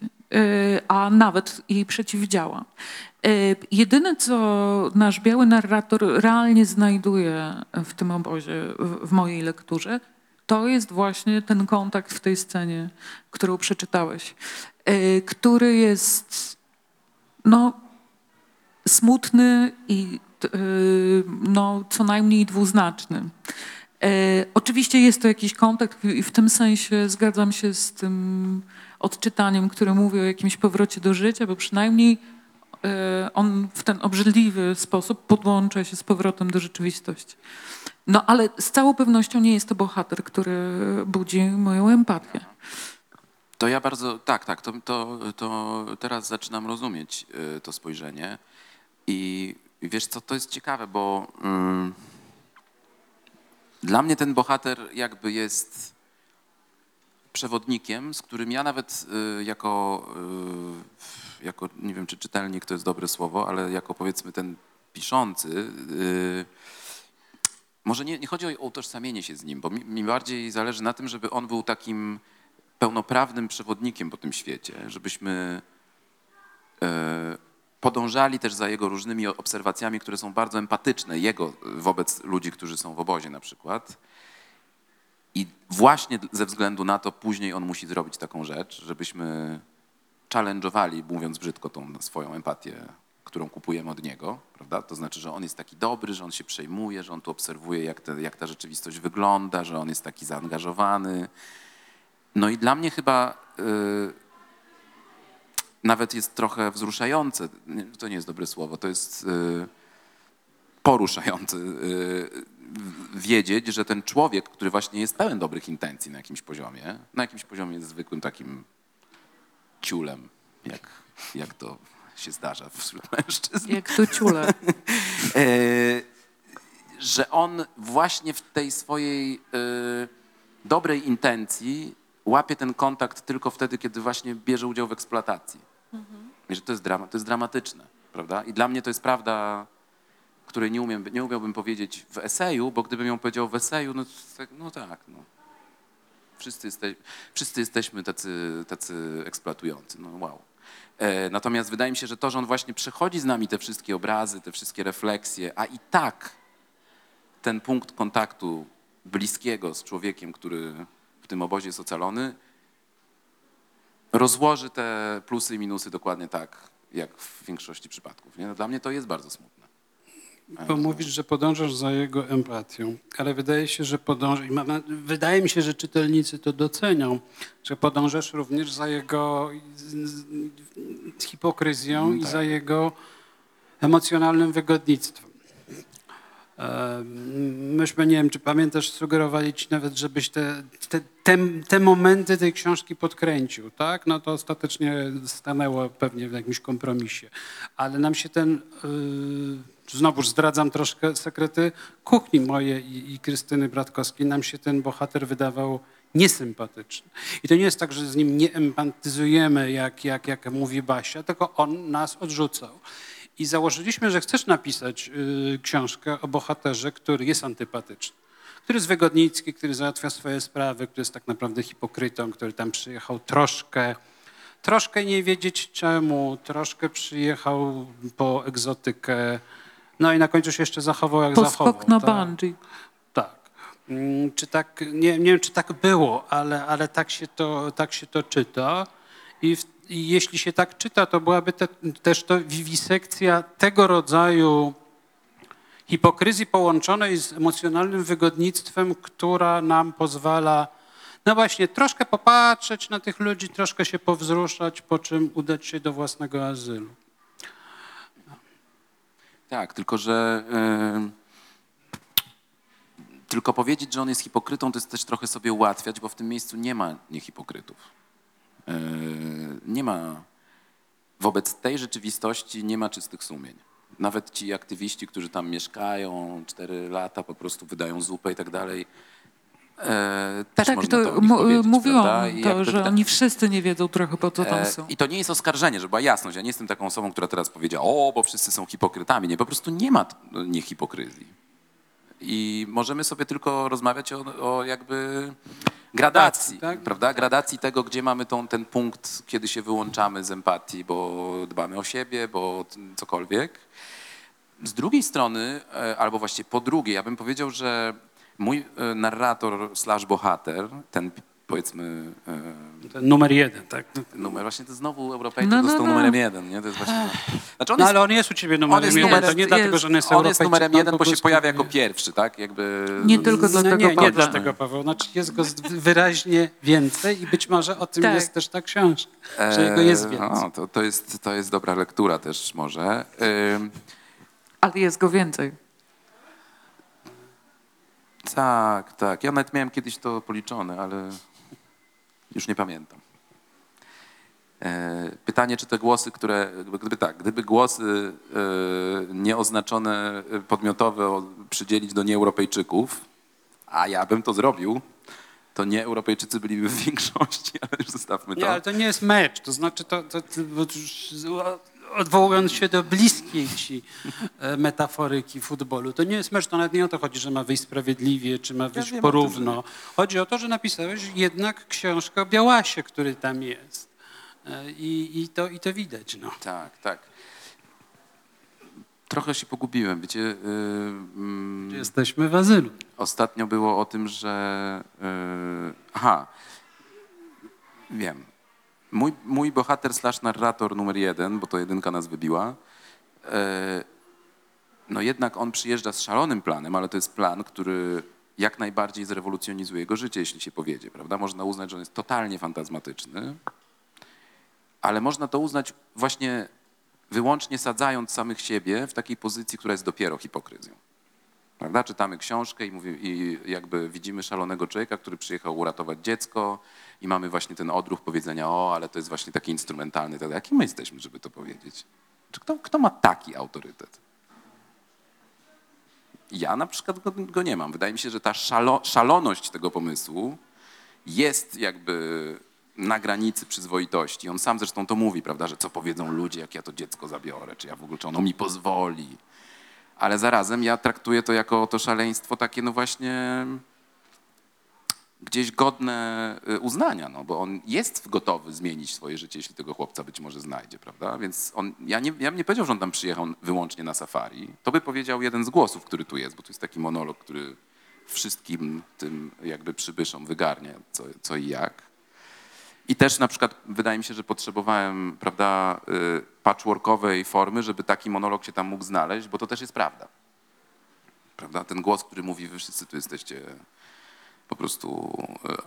a nawet jej przeciwdziała. Jedyne, co nasz biały narrator realnie znajduje w tym obozie, w mojej lekturze, to jest właśnie ten kontakt w tej scenie, którą przeczytałeś, e, który jest no, smutny i y, no, co najmniej dwuznaczny. E, Oczywiście jest to jakiś kontakt i w tym sensie zgadzam się z tym odczytaniem, które mówi o jakimś powrocie do życia, bo przynajmniej e, on w ten obrzydliwy sposób podłącza się z powrotem do rzeczywistości. No ale z całą pewnością nie jest to bohater, który budzi moją empatię. To ja bardzo, tak, tak, to, to, to teraz zaczynam rozumieć y, to spojrzenie i wiesz co, to jest ciekawe, bo mm, dla mnie ten bohater jakby jest przewodnikiem, z którym ja nawet y, jako, y, jako, nie wiem czy czytelnik to jest dobre słowo, ale jako powiedzmy ten piszący, y, może nie, nie chodzi o utożsamienie się z nim, bo mi, mi bardziej zależy na tym, żeby on był takim pełnoprawnym przewodnikiem po tym świecie, żebyśmy e, podążali też za jego różnymi obserwacjami, które są bardzo empatyczne, jego wobec ludzi, którzy są w obozie na przykład. I właśnie ze względu na to później on musi zrobić taką rzecz, żebyśmy challenge'owali, mówiąc brzydko, tą swoją empatię, którą kupujemy od niego, prawda? To znaczy, że on jest taki dobry, że on się przejmuje, że on tu obserwuje, jak, te, jak ta rzeczywistość wygląda, że on jest taki zaangażowany. No i dla mnie chyba y, nawet jest trochę wzruszające, to nie jest dobre słowo, to jest y, poruszające y, wiedzieć, że ten człowiek, który właśnie jest pełen dobrych intencji na jakimś poziomie, na jakimś poziomie jest zwykłym takim ciulem, jak, jak to się zdarza wśród mężczyzn, Jak to ciule. e, że on właśnie w tej swojej e, dobrej intencji łapie ten kontakt tylko wtedy, kiedy właśnie bierze udział w eksploatacji. I że to jest, drama, to jest dramatyczne, prawda? I dla mnie to jest prawda, której nie, umiem, nie umiałbym powiedzieć w eseju, bo gdybym ją powiedział w eseju, no, to tak, no tak, no. Wszyscy, jeste, wszyscy jesteśmy tacy, tacy eksploatujący, no wow. E, natomiast wydaje mi się, że to, że on właśnie przechodzi z nami te wszystkie obrazy, te wszystkie refleksje, a i tak ten punkt kontaktu bliskiego z człowiekiem, który w tym obozie jest ocalony, rozłoży te plusy i minusy dokładnie tak, jak w większości przypadków. Nie? No, Dla mnie to jest bardzo smutne. Bo mówisz, że podążasz za jego empatią, ale wydaje się, że podążasz, wydaje mi się, że czytelnicy to docenią, że podążasz również za jego z- z- hipokryzją i za jego emocjonalnym wygodnictwem. Myśmy, nie wiem, czy pamiętasz, sugerowali ci nawet, żebyś te, te, te, te momenty tej książki podkręcił, tak? No to ostatecznie stanęło pewnie w jakimś kompromisie. Ale nam się ten, yy, znowuż zdradzam troszkę sekrety kuchni mojej i, i Krystyny Bratkowskiej, nam się ten bohater wydawał niesympatyczny. I to nie jest tak, że z nim nie empatyzujemy, jak, jak, jak mówi Basia, tylko on nas odrzucał. I założyliśmy, że chcesz napisać y, książkę o bohaterze, który jest antypatyczny. Który jest wygodnicki, który załatwia swoje sprawy, który jest tak naprawdę hipokrytą, który tam przyjechał troszkę, troszkę nie wiedzieć czemu, troszkę przyjechał po egzotykę. No i na końcu się jeszcze zachował jak zachował. Poskok na tak. bungee. Tak. Mm, Czy tak, nie, nie wiem, czy tak było, ale, ale tak, się to, tak się to czyta. I, w, I jeśli się tak czyta, to byłaby te, też to wiwisekcja tego rodzaju hipokryzji połączonej z emocjonalnym wygodnictwem, która nam pozwala, no właśnie, troszkę popatrzeć na tych ludzi, troszkę się powzruszać, po czym udać się do własnego azylu. Tak, tylko że y, tylko powiedzieć, że on jest hipokrytą, to jest też trochę sobie ułatwiać, bo w tym miejscu nie ma niehipokrytów. Y, nie ma wobec tej rzeczywistości nie ma czystych sumień. Nawet ci aktywiści, którzy tam mieszkają, cztery lata po prostu wydają zupę i tak dalej. E, Też Tak, można to to mówiłam prawda? To, że oni wszyscy nie wiedzą trochę po co tam E, są. I to nie jest oskarżenie, żeby była jasność. Ja nie jestem taką osobą, która teraz powiedziała, o, bo wszyscy są hipokrytami. Nie, po prostu nie ma niehipokryzji. I możemy sobie tylko rozmawiać o, o jakby gradacji, tak? prawda? Gradacji tego, gdzie mamy tą, ten punkt, kiedy się wyłączamy z empatii, bo dbamy o siebie, bo cokolwiek. Z drugiej strony, e, albo właściwie po drugie, ja bym powiedział, że mój e, narrator slash bohater, ten powiedzmy e, Ten numer jeden, tak? numer. Właśnie to znowu Europejczyk No, no, dostał no. numerem jeden, nie? To jest właśnie... Znaczy on No jest, ale on jest u ciebie numerem jest jeden. numerem, to nie jest- dlatego, że on jest on jest numerem no, jeden, bo się pojawia jako pierwszy, tak? Jakby... Nie tylko No dlatego, nie, nie Paweł. dlatego, Paweł. Znaczy jest go wyraźnie więcej i być może o tym Tak. jest też ta książka, że jego jest Eee, więcej. O, to, to, jest, to jest dobra lektura też może. Ym, Ale jest go więcej. Tak, tak. Ja nawet miałem kiedyś to policzone, ale już nie pamiętam. E, Pytanie, czy te głosy, które, gdyby tak, gdyby głosy e, nieoznaczone e, podmiotowe przydzielić do nieeuropejczyków, a ja bym to zrobił, to nie Europejczycy byliby w większości, ale już zostawmy to. Nie, ale to nie jest mecz. To znaczy, to, to, to już odwołując się do bliskiej ci e, metaforyki futbolu, to nie jest mecz, to nawet nie o to chodzi, że ma wyjść sprawiedliwie, czy ma wyjść o porówno. Chodzi o to, że napisałeś jednak książkę o Białasie, który tam jest. E, I, i, to, i to widać. No. Tak, tak. Trochę się pogubiłem, wiecie. Yy, mm, Jesteśmy w azylu. Ostatnio było o tym, że. Yy, aha, wiem. Mój, mój bohater slash narrator numer jeden, bo to jedynka nas wybiła, e, no jednak on przyjeżdża z szalonym planem, ale to jest plan, który jak najbardziej zrewolucjonizuje jego życie, jeśli się powiedzie, prawda? Można uznać, że on jest totalnie fantazmatyczny, ale można to uznać właśnie wyłącznie sadzając samych siebie w takiej pozycji, która jest dopiero hipokryzją. Prawda? Czytamy książkę i, mówi, i jakby widzimy szalonego człowieka, który przyjechał uratować dziecko i mamy właśnie ten odruch powiedzenia, o, ale to jest właśnie taki instrumentalny. Tak, Jakim my jesteśmy, żeby to powiedzieć? Czy kto, kto ma taki autorytet? Ja na przykład go, go nie mam. Wydaje mi się, że ta szalo, szaloność tego pomysłu jest jakby na granicy przyzwoitości. On sam zresztą to mówi, prawda, że co powiedzą ludzie, jak ja to dziecko zabiorę, czy ja w ogóle, czy ono mi pozwoli. Ale zarazem ja traktuję to jako to szaleństwo takie, no właśnie gdzieś godne y, uznania, no bo on jest gotowy zmienić swoje życie, jeśli tego chłopca być może znajdzie, prawda? Więc on, ja, nie, ja bym nie powiedział, że on tam przyjechał wyłącznie na safari. To by powiedział jeden z głosów, który tu jest, bo tu jest taki monolog, który wszystkim tym jakby przybyszom wygarnia co, co i jak. I też na przykład wydaje mi się, że potrzebowałem, prawda, y, patchworkowej formy, żeby taki monolog się tam mógł znaleźć, bo to też jest prawda. Prawda? Ten głos, który mówi, wy wszyscy tu jesteście po prostu e,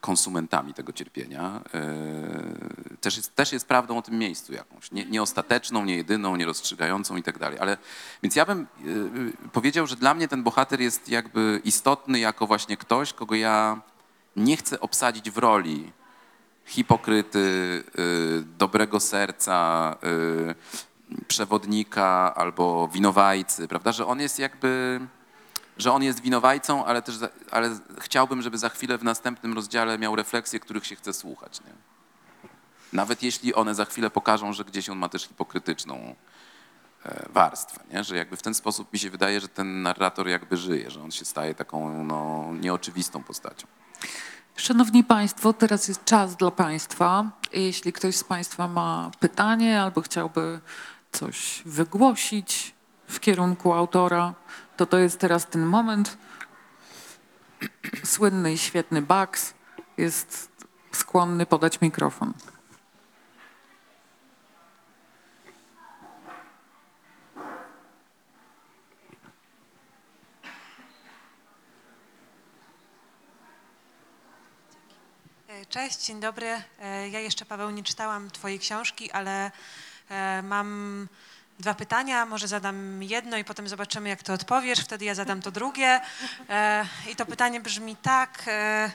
konsumentami tego cierpienia, e, też jest, też jest prawdą o tym miejscu jakąś. Nie, nie ostateczną, nie jedyną, nie rozstrzygającą i tak dalej. Ale, więc ja bym e, powiedział, że dla mnie ten bohater jest jakby istotny jako właśnie ktoś, kogo ja nie chcę obsadzić w roli hipokryty, dobrego serca, przewodnika albo winowajcy, prawda? Że on jest jakby, że on jest winowajcą, ale też, ale chciałbym, żeby za chwilę w następnym rozdziale miał refleksje, których się chce słuchać, nie? Nawet jeśli one za chwilę pokażą, że gdzieś on ma też hipokrytyczną e, warstwę, nie? że jakby w ten sposób mi się wydaje, że ten narrator jakby żyje, że on się staje taką no, nieoczywistą postacią. Szanowni Państwo, teraz jest czas dla Państwa. Jeśli ktoś z Państwa ma pytanie albo chciałby coś wygłosić w kierunku autora, to to jest teraz ten moment. Słynny i świetny Bax jest skłonny podać mikrofon. Cześć, dzień dobry. E, Ja jeszcze, Paweł, nie czytałam Twojej książki, ale e, mam dwa pytania. Może zadam jedno i potem zobaczymy, jak to odpowiesz. Wtedy ja zadam to drugie. E, I to pytanie brzmi tak. e,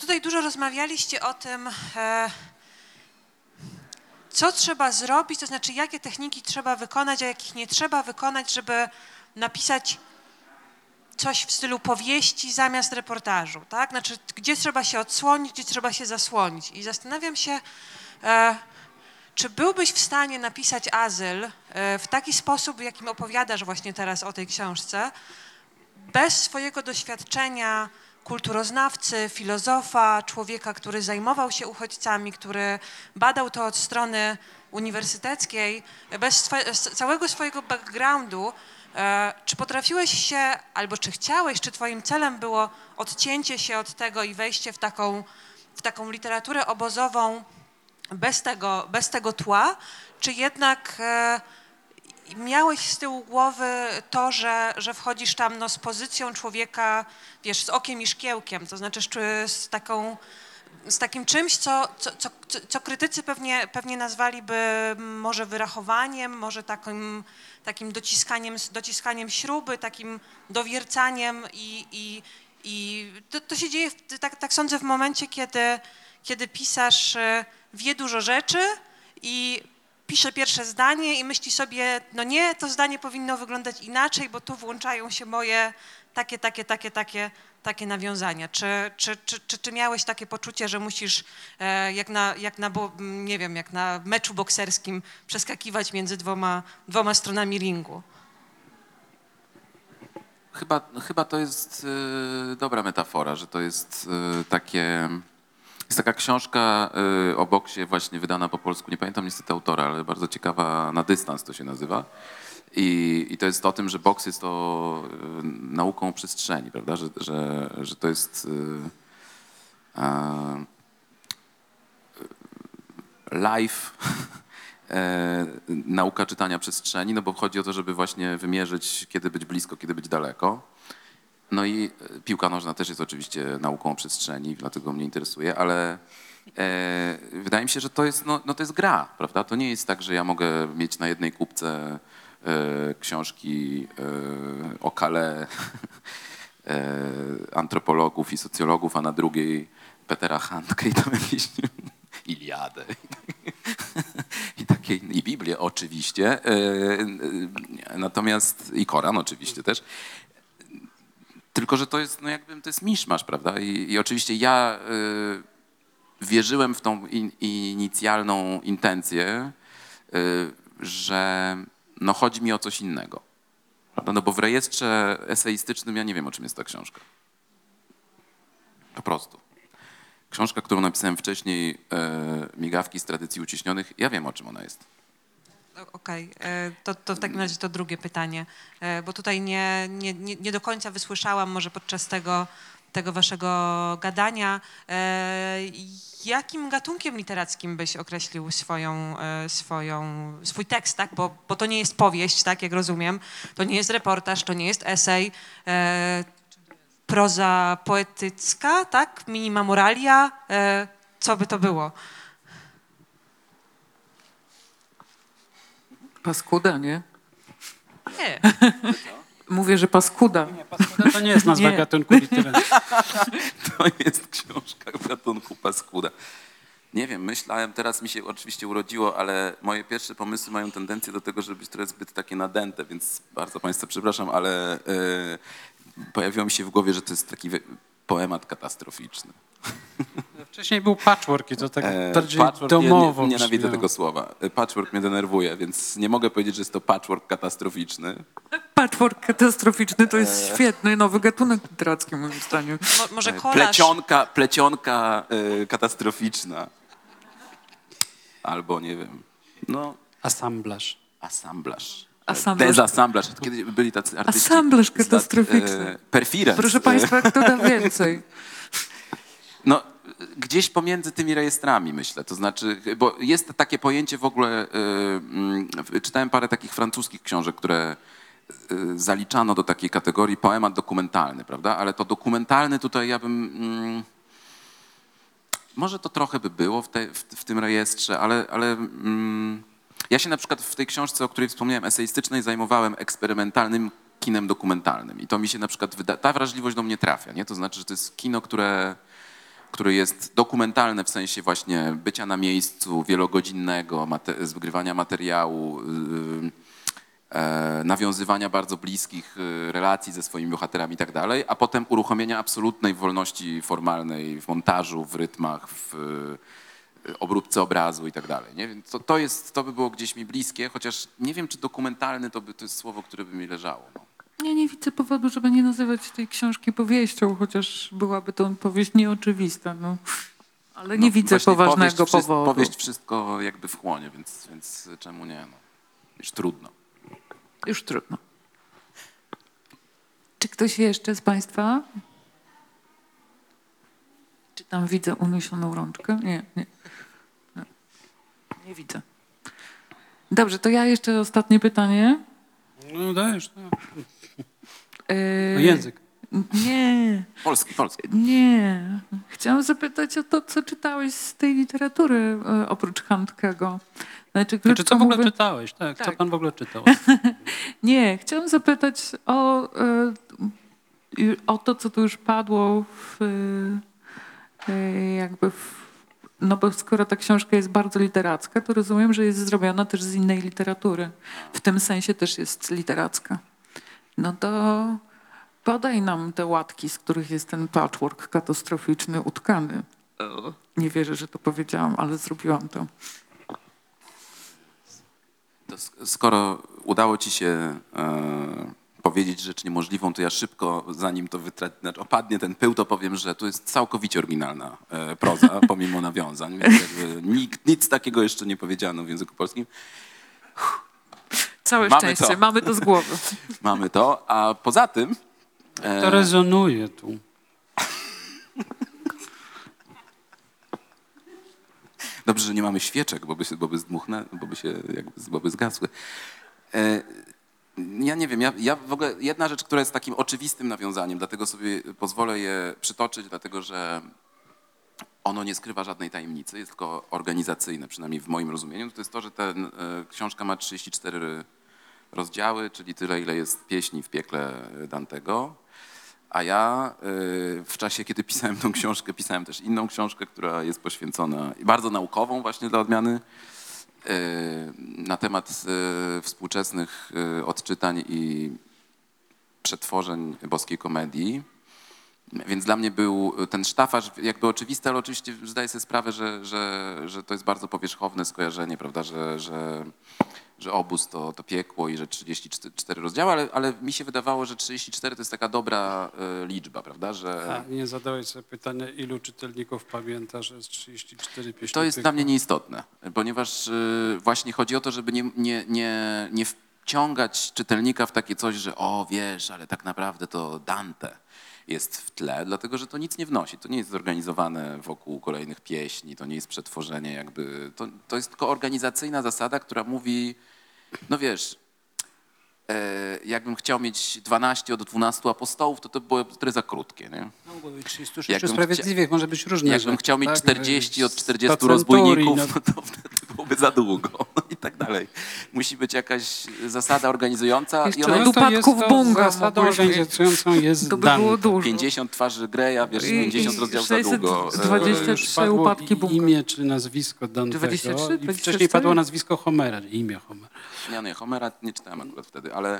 Tutaj dużo rozmawialiście o tym, e, co trzeba zrobić, to znaczy jakie techniki trzeba wykonać, a jakich nie trzeba wykonać, żeby napisać coś w stylu powieści zamiast reportażu, tak? Znaczy, gdzie trzeba się odsłonić, gdzie trzeba się zasłonić. I zastanawiam się, czy byłbyś w stanie napisać azyl e, w taki sposób, w jakim opowiadasz właśnie teraz o tej książce, bez swojego doświadczenia kulturoznawcy, filozofa, człowieka, który zajmował się uchodźcami, który badał to od strony uniwersyteckiej, bez całego swojego backgroundu, e, czy potrafiłeś się, albo czy chciałeś, czy twoim celem było odcięcie się od tego i wejście w taką, w taką literaturę obozową bez tego, bez tego tła, czy jednak e, miałeś z tyłu głowy to, że, że wchodzisz tam no, z pozycją człowieka, wiesz, z okiem i szkiełkiem, to znaczy z, taką z takim czymś, co, co, co, co krytycy pewnie, pewnie nazwaliby może wyrachowaniem, może takim, takim dociskaniem, dociskaniem śruby, takim dowiercaniem i, i, i to, to się dzieje, w- tak, tak sądzę, w momencie, kiedy, kiedy pisarz e, wie dużo rzeczy i pisze pierwsze zdanie i myśli sobie, no nie, to zdanie powinno wyglądać inaczej, bo tu włączają się moje takie, takie, takie, takie, takie nawiązania. Czy, czy, czy, czy, czy miałeś takie poczucie, że musisz e, jak na, jak na, nie wiem, jak na meczu bokserskim przeskakiwać między dwoma, dwoma stronami ringu? Chyba, chyba to jest y, dobra metafora, że to jest y, takie. Jest taka książka y, o boksie, właśnie wydana po polsku. Nie pamiętam niestety autora, ale bardzo ciekawa, na dystans to się nazywa. I, I to jest o tym, że boks jest to y, nauką przestrzeni, prawda? Że, że, że to jest. Y, a, life e, nauka czytania przestrzeni, no bo chodzi o to, żeby właśnie wymierzyć, kiedy być blisko, kiedy być daleko. No i e, piłka nożna też jest oczywiście nauką o przestrzeni, dlatego mnie interesuje, ale e, wydaje mi się, że to jest, no, no to jest gra, prawda? To nie jest tak, że ja mogę mieć na jednej kupce e, książki e, o Kale e, antropologów i socjologów, a na drugiej Petera Handke i tam jakieś Iliadę i takie, i Biblię oczywiście, e, natomiast i Koran oczywiście też. Tylko, że to jest, no jakby, to jest miszmasz, prawda? I, i oczywiście ja y, wierzyłem w tą in, inicjalną intencję, y, że no chodzi mi o coś innego. Prawda? No bo w rejestrze eseistycznym ja nie wiem, o czym jest ta książka. Po prostu. Książka, którą napisałem wcześniej, y, Migawki z tradycji uciśnionych, ja wiem, o czym ona jest. Okej, e, to, to w takim razie to drugie pytanie, e, bo tutaj nie, nie, nie, do końca wysłyszałam może podczas tego, tego waszego gadania, e, jakim gatunkiem literackim byś określił swoją, swoją, swój tekst, tak? Bo, bo to nie jest powieść, tak jak rozumiem, to nie jest reportaż, to nie jest esej, proza poetycka, tak? Minima moralia, co by to było? Paskuda, nie? Nie. Mówię, że paskuda. No to nie jest nazwa Nie. gatunku literackiego. To jest książka gatunku paskuda. Nie wiem, myślałem, teraz mi się oczywiście urodziło, ale moje pierwsze pomysły mają tendencję do tego, żeby być trochę zbyt takie nadęte, więc bardzo Państwa przepraszam, ale e, pojawiło mi się w głowie, że to jest taki poemat katastroficzny. Wcześniej był patchwork i to tak E, bardziej patchwork, domowo nie, nienawidzę brzmiało. tego słowa. E, Patchwork mnie denerwuje, więc nie mogę powiedzieć, że jest to patchwork katastroficzny. Patchwork katastroficzny to jest świetny nowy gatunek literacki moim zdaniem. Mo, może E, kolaż. Plecionka, plecionka e, katastroficzna. Albo nie wiem, no Asamblaż. Asamblaż. Asamblaż. Dezasamblaż. Kiedyś byli tacy artyści. Asamblaż katastroficzny. e, Perfirens. Proszę E, Państwa, kto da więcej? No, gdzieś pomiędzy tymi rejestrami myślę. To znaczy, bo jest takie pojęcie w ogóle, y, mm, czytałem parę takich francuskich książek, które y, zaliczano do takiej kategorii poemat dokumentalny, prawda? Ale to dokumentalny tutaj ja bym... mm, może to trochę by było w, te, w, w tym rejestrze, ale, ale mm, ja się na przykład w tej książce, o której wspomniałem, eseistycznej, zajmowałem eksperymentalnym kinem dokumentalnym. I to mi się na przykład, wyda- ta wrażliwość do mnie trafia, nie? To znaczy, że to jest kino, które które jest dokumentalne w sensie właśnie bycia na miejscu wielogodzinnego, mate- zgrywania materiału, yy, e, nawiązywania bardzo bliskich y, relacji ze swoimi bohaterami i tak dalej, a potem uruchomienia absolutnej wolności formalnej w montażu, w rytmach, w y, obróbce obrazu i tak dalej. Nie? Więc to, to, jest, to by było gdzieś mi bliskie, chociaż nie wiem, czy dokumentalny to, by, to jest słowo, które by mi leżało. No. Ja nie widzę powodu, żeby nie nazywać tej książki powieścią, chociaż byłaby to powieść nieoczywista. No. Ale nie No, widzę poważnego powieść, powodu. Powieść wszystko jakby wchłonie, więc, więc czemu nie? No. Już trudno. Już trudno. Czy ktoś jeszcze z Państwa? Czy tam widzę uniesioną rączkę? Nie, nie. Nie, nie widzę. Dobrze, to ja jeszcze ostatnie pytanie. No dajesz, no. No język. Nie, Polski, polski. nie. Chciałam zapytać o to, co czytałeś z tej literatury e, oprócz Handkego. Znaczy, Znaczy, co w ogóle czytałeś? Tak, co Tak. pan w ogóle czytał? Nie, chciałam zapytać o, e, o to, co tu już padło w, jakby w, no bo skoro ta książka jest bardzo literacka, to rozumiem, że jest zrobiona też z innej literatury. W tym sensie też jest literacka. No to podaj nam te łatki, z których jest ten patchwork katastroficzny utkany. Nie wierzę, że to powiedziałam, ale zrobiłam to. To sk- skoro udało ci się e, powiedzieć rzecz niemożliwą, to ja szybko, zanim to wytra- znaczy opadnie ten pył, to powiem, że to jest całkowicie oryginalna e, proza, pomimo nawiązań. Więc nikt, nic takiego jeszcze nie powiedziano w języku polskim. Całe Mamy szczęście, to. mamy to z głowy. Mamy to, a poza tym... e, To rezonuje tu. Dobrze, że nie mamy świeczek, bo by, się, bo by, zdmuchnę, bo by się jakby, bo by zgasły. E, ja nie wiem, ja, ja w ogóle jedna rzecz, która jest takim oczywistym nawiązaniem, dlatego sobie pozwolę je przytoczyć, dlatego że ono nie skrywa żadnej tajemnicy, jest tylko organizacyjne, przynajmniej w moim rozumieniu, to jest to, że ta książka ma 34 rozdziały, czyli tyle, ile jest pieśni w piekle Dantego. A ja y, w czasie, kiedy pisałem tą książkę, pisałem też inną książkę, która jest poświęcona, bardzo naukową właśnie dla odmiany, y, na temat y, współczesnych odczytań i przetworzeń boskiej komedii. Więc dla mnie był ten sztafaż jakby oczywisty, ale oczywiście zdaję sobie sprawę, że, że, że to jest bardzo powierzchowne skojarzenie, prawda, że, że, że obóz to, to piekło i że 34 rozdziały, ale, ale mi się wydawało, że 34 to jest taka dobra e, liczba, prawda, że A nie zadałeś sobie pytania, ilu czytelników pamięta, że jest 34 pieśni to jest piekła? dla mnie nieistotne, ponieważ e, właśnie chodzi o to, żeby nie, nie, nie, nie wciągać czytelnika w takie coś, że o wiesz, ale tak naprawdę to Dante jest w tle, dlatego że to nic nie wnosi. To nie jest zorganizowane wokół kolejnych pieśni, to nie jest przetworzenie jakby. To, to jest tylko organizacyjna zasada, która mówi, no wiesz, e, jakbym chciał mieć 12 od 12 apostołów, to to było trochę za krótkie. Nie? No, bo 36 Jakbym sprawiedliwych może być różne Jakbym chciał mieć tak? 40 od 40 Sto rozbójników, centurii, no to wtedy byłoby za długo no i tak dalej. Musi być jakaś zasada organizująca i Jeszcze ona od jest to upadków bunga Zasadą organizującą jest To by było dużo. 50 twarzy Greya, wiesz, I- 50 i rozdziałów za 600 długo. z- E, 20 Już 23 padło upadki Bunga. imię czy nazwisko Dantego 23, i 24? wcześniej padło nazwisko Homera, imię Homera. Nie, nie, Homera nie czytałem akurat wtedy, ale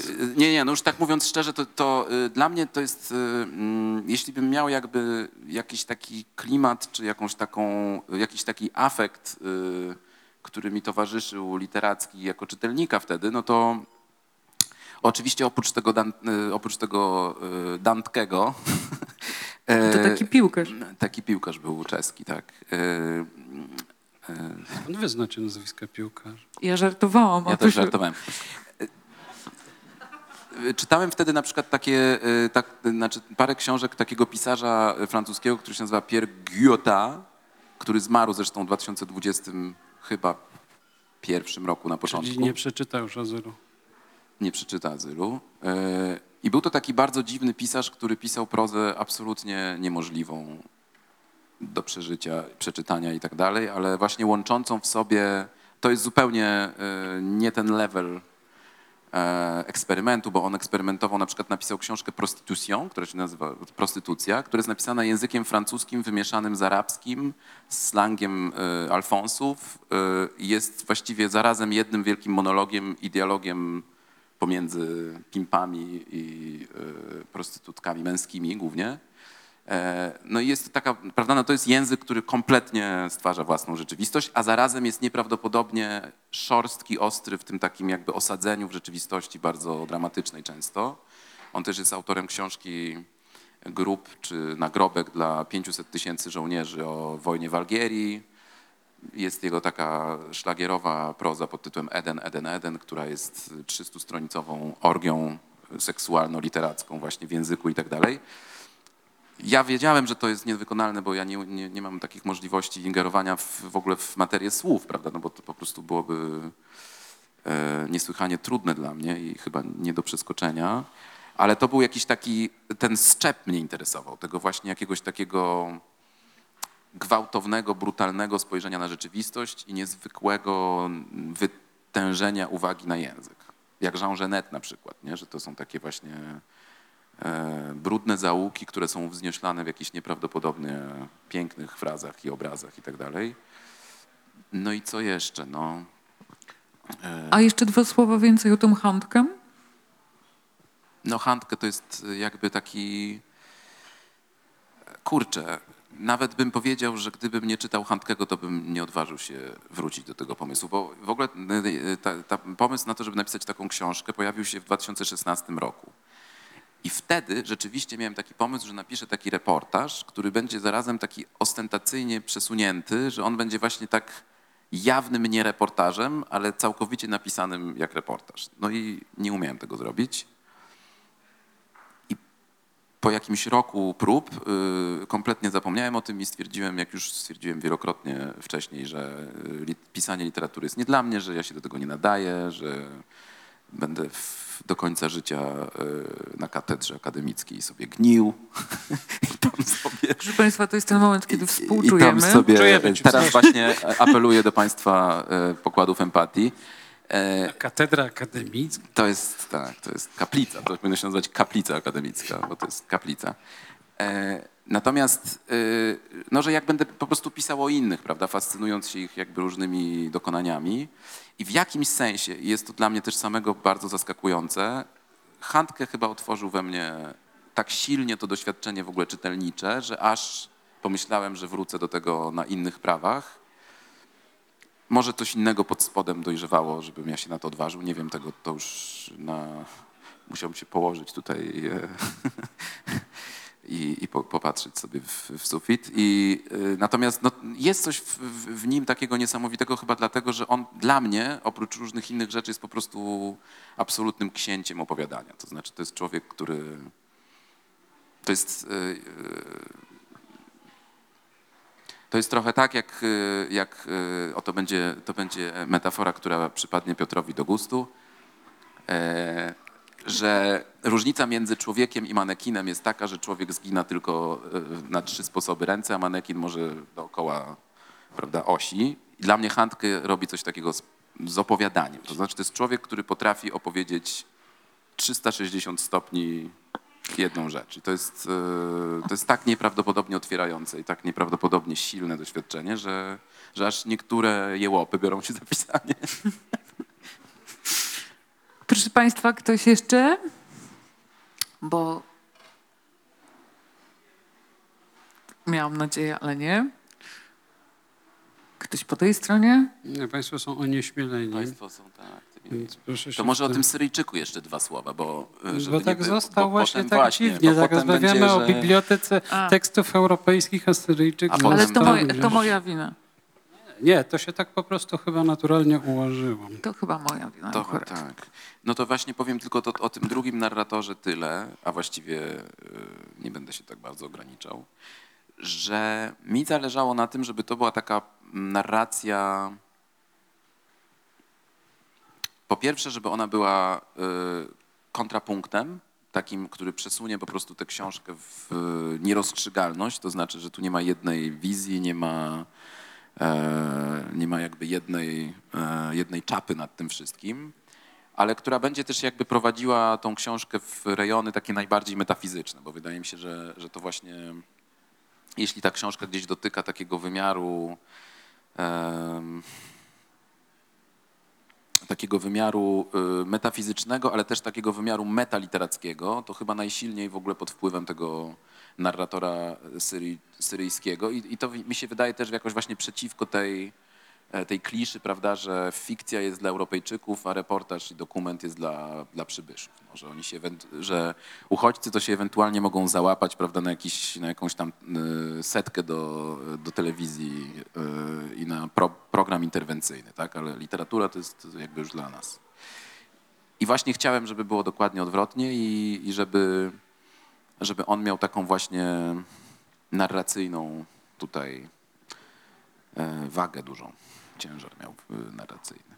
y, nie, nie, no już tak mówiąc szczerze, to, to y, dla mnie to jest, y, mm, jeśli bym miał jakby jakiś taki klimat, czy jakąś taką, jakiś taki afekt, który mi towarzyszył literacki jako czytelnika wtedy, no to oczywiście oprócz tego, Dan, y, oprócz tego y, Dantkiego, To taki piłkarz. taki piłkarz był czeski, tak. Y, On wyznaczy nazwiska piłkarza. Ja żartowałam. Ja też żartowałem. Czytałem wtedy na przykład takie, tak, znaczy parę książek takiego pisarza francuskiego, który się nazywa Pierre Guyotat, który zmarł zresztą w 2020 chyba pierwszym roku na początku. Czyli nie przeczytał już Azyru. nie przeczyta azylu. Y, I był to taki bardzo dziwny pisarz, który pisał prozę absolutnie niemożliwą do przeżycia, przeczytania i tak dalej, ale właśnie łączącą w sobie, to jest zupełnie y, nie ten level e, eksperymentu, bo on eksperymentował, na przykład napisał książkę Prostitution, która się nazywa Prostytucja, która jest napisana językiem francuskim wymieszanym z arabskim, z slangiem e, Alfonsów. e, Jest właściwie zarazem jednym wielkim monologiem i dialogiem pomiędzy pimpami i e, prostytutkami męskimi głównie. E, No i jest taka, prawda, no to jest język, który kompletnie stwarza własną rzeczywistość, a zarazem jest nieprawdopodobnie szorstki, ostry w tym takim jakby osadzeniu w rzeczywistości bardzo dramatycznej często. On też jest autorem książki Grup czy Nagrobek dla 500 tysięcy żołnierzy o wojnie w Algierii. Jest jego taka szlagierowa proza pod tytułem Eden, Eden, Eden, która jest 300-stronicową orgią seksualno-literacką właśnie w języku i tak dalej. Ja wiedziałem, że to jest niewykonalne, bo ja nie, nie, nie mam takich możliwości ingerowania w, w ogóle w materię słów, prawda? No bo to po prostu byłoby e, niesłychanie trudne dla mnie i chyba nie do przeskoczenia. Ale to był jakiś taki, ten szczep mnie interesował, tego właśnie jakiegoś takiego gwałtownego, brutalnego spojrzenia na rzeczywistość i niezwykłego wytężenia uwagi na język. Jak Jean Genet na przykład, nie? że to są takie właśnie brudne zaułki, które są wznioślane w jakichś nieprawdopodobnie pięknych frazach i obrazach i tak dalej. No i co jeszcze? No, A jeszcze dwa słowa więcej o tym handkem? no Handke to jest jakby taki... Kurczę, nawet bym powiedział, że gdybym nie czytał Handkego, to bym nie odważył się wrócić do tego pomysłu, bo w ogóle y, ta, ta pomysł na to, żeby napisać taką książkę pojawił się w 2016 roku. I wtedy rzeczywiście miałem taki pomysł, że napiszę taki reportaż, który będzie zarazem taki ostentacyjnie przesunięty, że on będzie właśnie tak jawnym nie reportażem, ale całkowicie napisanym jak reportaż. No i nie umiałem tego zrobić. I po jakimś roku prób y, kompletnie zapomniałem o tym i stwierdziłem, jak już stwierdziłem wielokrotnie wcześniej, że y, pisanie literatury jest nie dla mnie, że ja się do tego nie nadaję, że będę w, do końca życia y, na katedrze akademickiej sobie gnił. I tam sobie Proszę Państwa, to jest ten moment, kiedy i współczujemy. tam sobie Czujemy teraz właśnie apeluję do Państwa e, pokładów empatii. E, Katedra akademicka. To jest, tak, to jest kaplica. To powinno się nazywać kaplica akademicka, bo to jest kaplica. E, natomiast, e, no, że jak będę po prostu pisał o innych, prawda, fascynując się ich jakby różnymi dokonaniami i w jakimś sensie, jest to dla mnie też samego bardzo zaskakujące, Handke chyba otworzył we mnie tak silnie to doświadczenie w ogóle czytelnicze, że aż pomyślałem, że wrócę do tego na innych prawach. Może coś innego pod spodem dojrzewało, żebym ja się na to odważył. Nie wiem tego, to już na... musiałbym się położyć tutaj e, i, i po, popatrzeć sobie w, w sufit. I, y, natomiast no, jest coś w, w, nim takiego niesamowitego chyba dlatego, że on dla mnie, oprócz różnych innych rzeczy, jest po prostu absolutnym księciem opowiadania. To znaczy, to jest człowiek, który... To jest... y, y, to jest trochę tak, jak, y, jak y, o to będzie, to będzie metafora, która przypadnie Piotrowi do gustu, e, że różnica między człowiekiem i manekinem jest taka, że człowiek zgina tylko y, na trzy sposoby ręce, a manekin może dookoła prawda, osi. I dla mnie Handke robi coś takiego z, z opowiadaniem. To znaczy, to jest człowiek, który potrafi opowiedzieć 360 stopni jedną rzecz. I to jest, e, to jest tak nieprawdopodobnie otwierające i tak nieprawdopodobnie silne doświadczenie, że, że aż niektóre jełopy biorą się za pisanie. Proszę Państwa, ktoś jeszcze? Bo miałam nadzieję, ale nie. Ktoś po tej stronie? Nie, państwo są onieśmieleni. Państwo są tak. Więc proszę się To może o tym Syryjczyku jeszcze dwa słowa, bo e, żeby Bo nie tak został bo właśnie potem tak właśnie, dziwnie. bo Tak potem rozmawiamy będzie, o że- bibliotece A. tekstów europejskich, a Syryjczyk... A potem Ale to, został moje, gdzieś. to moja wina. Nie, to się tak po prostu chyba naturalnie ułożyło. To chyba moja wina To, akurat. tak. No to właśnie powiem tylko to, o tym drugim narratorze tyle, a właściwie y, nie będę się tak bardzo ograniczał, że mi zależało na tym, żeby to była taka narracja. Po pierwsze, żeby ona była y, kontrapunktem, takim, który przesunie po prostu tę książkę w y, nierozstrzygalność, to znaczy, że tu nie ma jednej wizji, nie ma, nie ma jakby jednej, e, jednej czapy nad tym wszystkim, ale która będzie też jakby prowadziła tą książkę w rejony takie najbardziej metafizyczne, bo wydaje mi się, że, że to właśnie, jeśli ta książka gdzieś dotyka takiego wymiaru, takiego wymiaru y, metafizycznego, ale też takiego wymiaru metaliterackiego, to chyba najsilniej w ogóle pod wpływem tego narratora syryjskiego I, i to mi się wydaje też jakoś właśnie przeciwko tej, e, tej kliszy, prawda, że fikcja jest dla Europejczyków, a reportaż i dokument jest dla, dla przybyszów. No, że oni się, że uchodźcy to się ewentualnie mogą załapać, prawda, na, jakiś, na jakąś tam y, setkę do, do telewizji y, i na pro, program interwencyjny, tak, ale literatura to jest jakby już dla nas. I właśnie chciałem, żeby było dokładnie odwrotnie i, i żeby, żeby on miał taką właśnie narracyjną tutaj e, wagę dużą, ciężar miał e, narracyjny.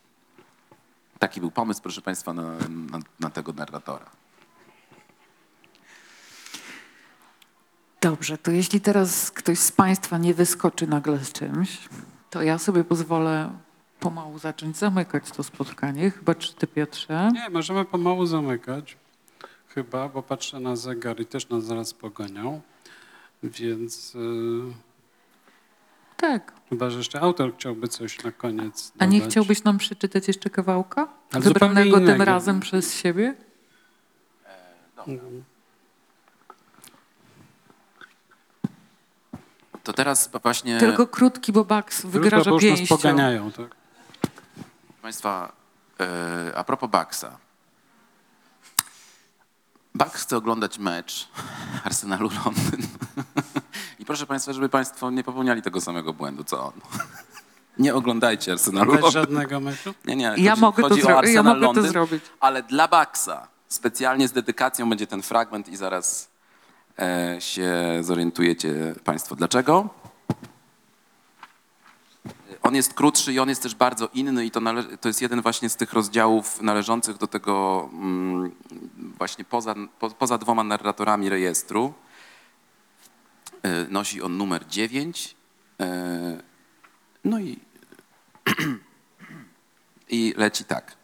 Taki był pomysł, proszę Państwa, na, na, na tego narratora. Dobrze, to jeśli teraz ktoś z Państwa nie wyskoczy nagle z czymś, to ja sobie pozwolę pomału zacząć zamykać to spotkanie. Chyba czy Ty, Piotrze? Nie, możemy pomału zamykać. Chyba, bo patrzę na zegar i też nas zaraz pogonią. Więc y, Tak. chyba, że jeszcze autor chciałby coś na koniec A nie dodać. chciałbyś nam przeczytać jeszcze kawałka? Ale Wybranego tym razem przez siebie? To teraz właśnie, Tylko krótki, bo Bax wygraża bo już nas pięścią. poganiają, tak? Państwa, e, a propos Baxa. Bax chce oglądać mecz Arsenalu Londyn. I proszę Państwa, żeby Państwo nie popełniali tego samego błędu, co on. Nie oglądajcie Arsenalu Bez Londyn. żadnego meczu? Nie, nie, Ja chodzi, mogę to chodzi o zro- ja Arsenal mogę to Londyn, zrobić. Ale dla Baxa specjalnie z dedykacją będzie ten fragment i zaraz e, się zorientujecie Państwo dlaczego. On jest krótszy i on jest też bardzo inny i to, to jest jeden właśnie z tych rozdziałów należących do tego mm, właśnie poza, po, poza dwoma narratorami rejestru. E, Nosi on numer 9. E, No i, i leci tak.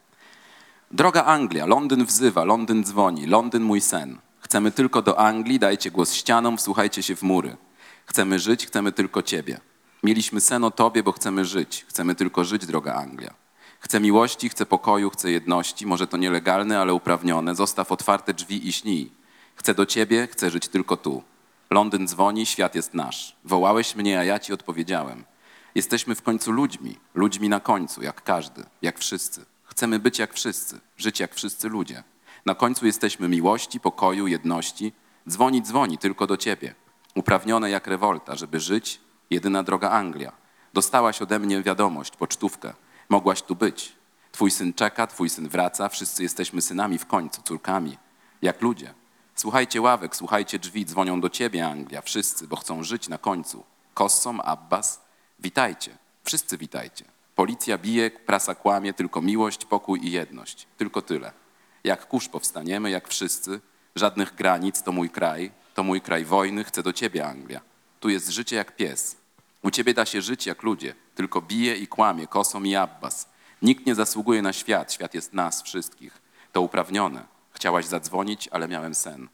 Droga Anglia, Londyn wzywa, Londyn dzwoni, Londyn mój sen. Chcemy tylko do Anglii, dajcie głos ścianom, wsłuchajcie się w mury. Chcemy żyć, chcemy tylko ciebie. Mieliśmy sen o tobie, bo chcemy żyć. Chcemy tylko żyć, droga Anglia. Chcę miłości, chcę pokoju, chcę jedności. Może to nielegalne, ale uprawnione. Zostaw otwarte drzwi i śnij. Chcę do ciebie, chcę żyć tylko tu. Londyn dzwoni, świat jest nasz. Wołałeś mnie, a ja ci odpowiedziałem. Jesteśmy w końcu ludźmi, ludźmi na końcu, jak każdy, jak wszyscy. Chcemy być jak wszyscy, żyć jak wszyscy ludzie. Na końcu jesteśmy miłości, pokoju, jedności. Dzwoni, dzwoni tylko do ciebie. Uprawnione jak rewolta, żeby żyć, jedyna droga Anglia. Dostałaś ode mnie wiadomość, pocztówkę. Mogłaś tu być. Twój syn czeka, twój syn wraca, wszyscy jesteśmy synami w końcu, córkami, jak ludzie. Słuchajcie ławek, słuchajcie drzwi, dzwonią do ciebie Anglia, wszyscy, bo chcą żyć na końcu. Kossom, Abbas, witajcie, wszyscy witajcie. Policja bije, prasa kłamie, tylko miłość, pokój i jedność. Tylko tyle. Jak kurz powstaniemy, jak wszyscy, żadnych granic, to mój kraj, to mój kraj wojny, chcę do ciebie Anglia. Tu jest życie jak pies. U ciebie da się żyć jak ludzie, tylko bije i kłamie, Kosom i Abbas. Nikt nie zasługuje na świat, świat jest nas wszystkich. To uprawnione. Chciałaś zadzwonić, ale miałem sen.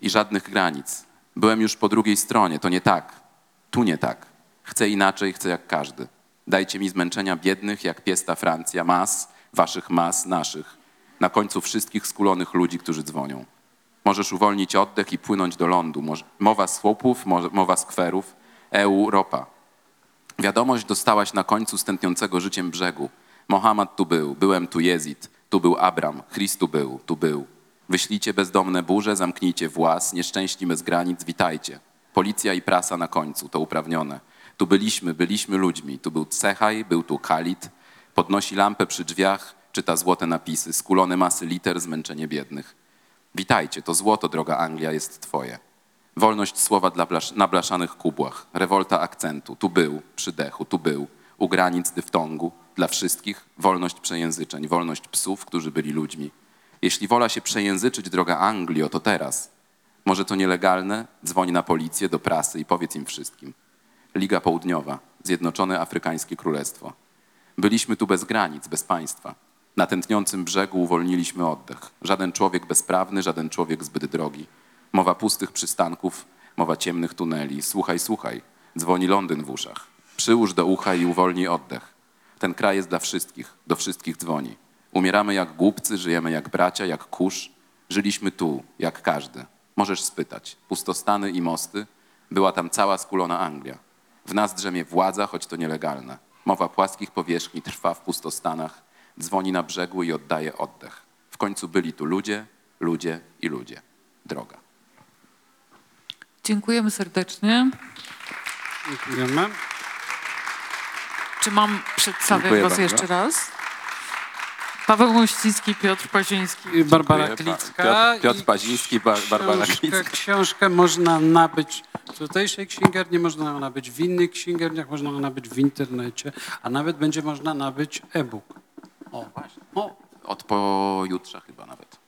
I żadnych granic. Byłem już po drugiej stronie, to nie tak. Tu nie tak. Chcę inaczej, chcę jak każdy. Dajcie mi zmęczenia biednych, jak piesta Francja, mas, waszych mas, naszych. Na końcu wszystkich skulonych ludzi, którzy dzwonią. Możesz uwolnić oddech i płynąć do lądu. Mowa słupów, mo- mowa skwerów, Europa. Wiadomość dostałaś na końcu stętniącego życiem brzegu. Mohammad tu był, byłem tu Jezid, tu był Abram, Chrystu był, tu był. Wyślijcie bezdomne burze, zamknijcie włas, nieszczęśni bez granic, witajcie. Policja i prasa na końcu, to uprawnione. Tu byliśmy, byliśmy ludźmi. Tu był Cechaj, był tu Khalid. Podnosi lampę przy drzwiach, czyta złote napisy, skulone masy liter, zmęczenie biednych. Witajcie, to złoto, droga Anglia, jest twoje. Wolność słowa dla blasz, na blaszanych kubłach, rewolta akcentu, tu był, przy dechu, tu był, u granic dyftongu, dla wszystkich wolność przejęzyczeń, wolność psów, którzy byli ludźmi. Jeśli wola się przejęzyczyć, droga Anglio, to teraz. Może to nielegalne? Dzwoń na policję, do prasy i powiedz im wszystkim. Liga Południowa, Zjednoczone Afrykańskie Królestwo. Byliśmy tu bez granic, bez państwa. Na tętniącym brzegu uwolniliśmy oddech. Żaden człowiek bezprawny, żaden człowiek zbyt drogi. Mowa pustych przystanków, mowa ciemnych tuneli. Słuchaj, słuchaj, dzwoni Londyn w uszach. Przyłóż do ucha i uwolnij oddech. Ten kraj jest dla wszystkich, do wszystkich dzwoni. Umieramy jak głupcy, żyjemy jak bracia, jak kurz. Żyliśmy tu, jak każdy. Możesz spytać. Pustostany i mosty. Była tam cała skulona Anglia. W nas drzemie władza, choć to nielegalne. Mowa płaskich powierzchni trwa w pustostanach. Dzwoni na brzegu i oddaje oddech. W końcu byli tu ludzie, ludzie i ludzie. Droga. Dziękujemy serdecznie. Dziękujemy. Czy mam przedstawiać Dziękuję was bardzo. jeszcze raz? Paweł Mościcki, Piotr Paziński. I Barbara Dziękuję. Klicka. Piotr, Piotr Paziński, Bar- Barbara książkę, Klicka. książkę można nabyć w tutejszej księgarni, można ją nabyć w innych księgarniach, można ją nabyć w internecie, a nawet będzie można nabyć e-book. O, właśnie. O, Od pojutrze chyba nawet.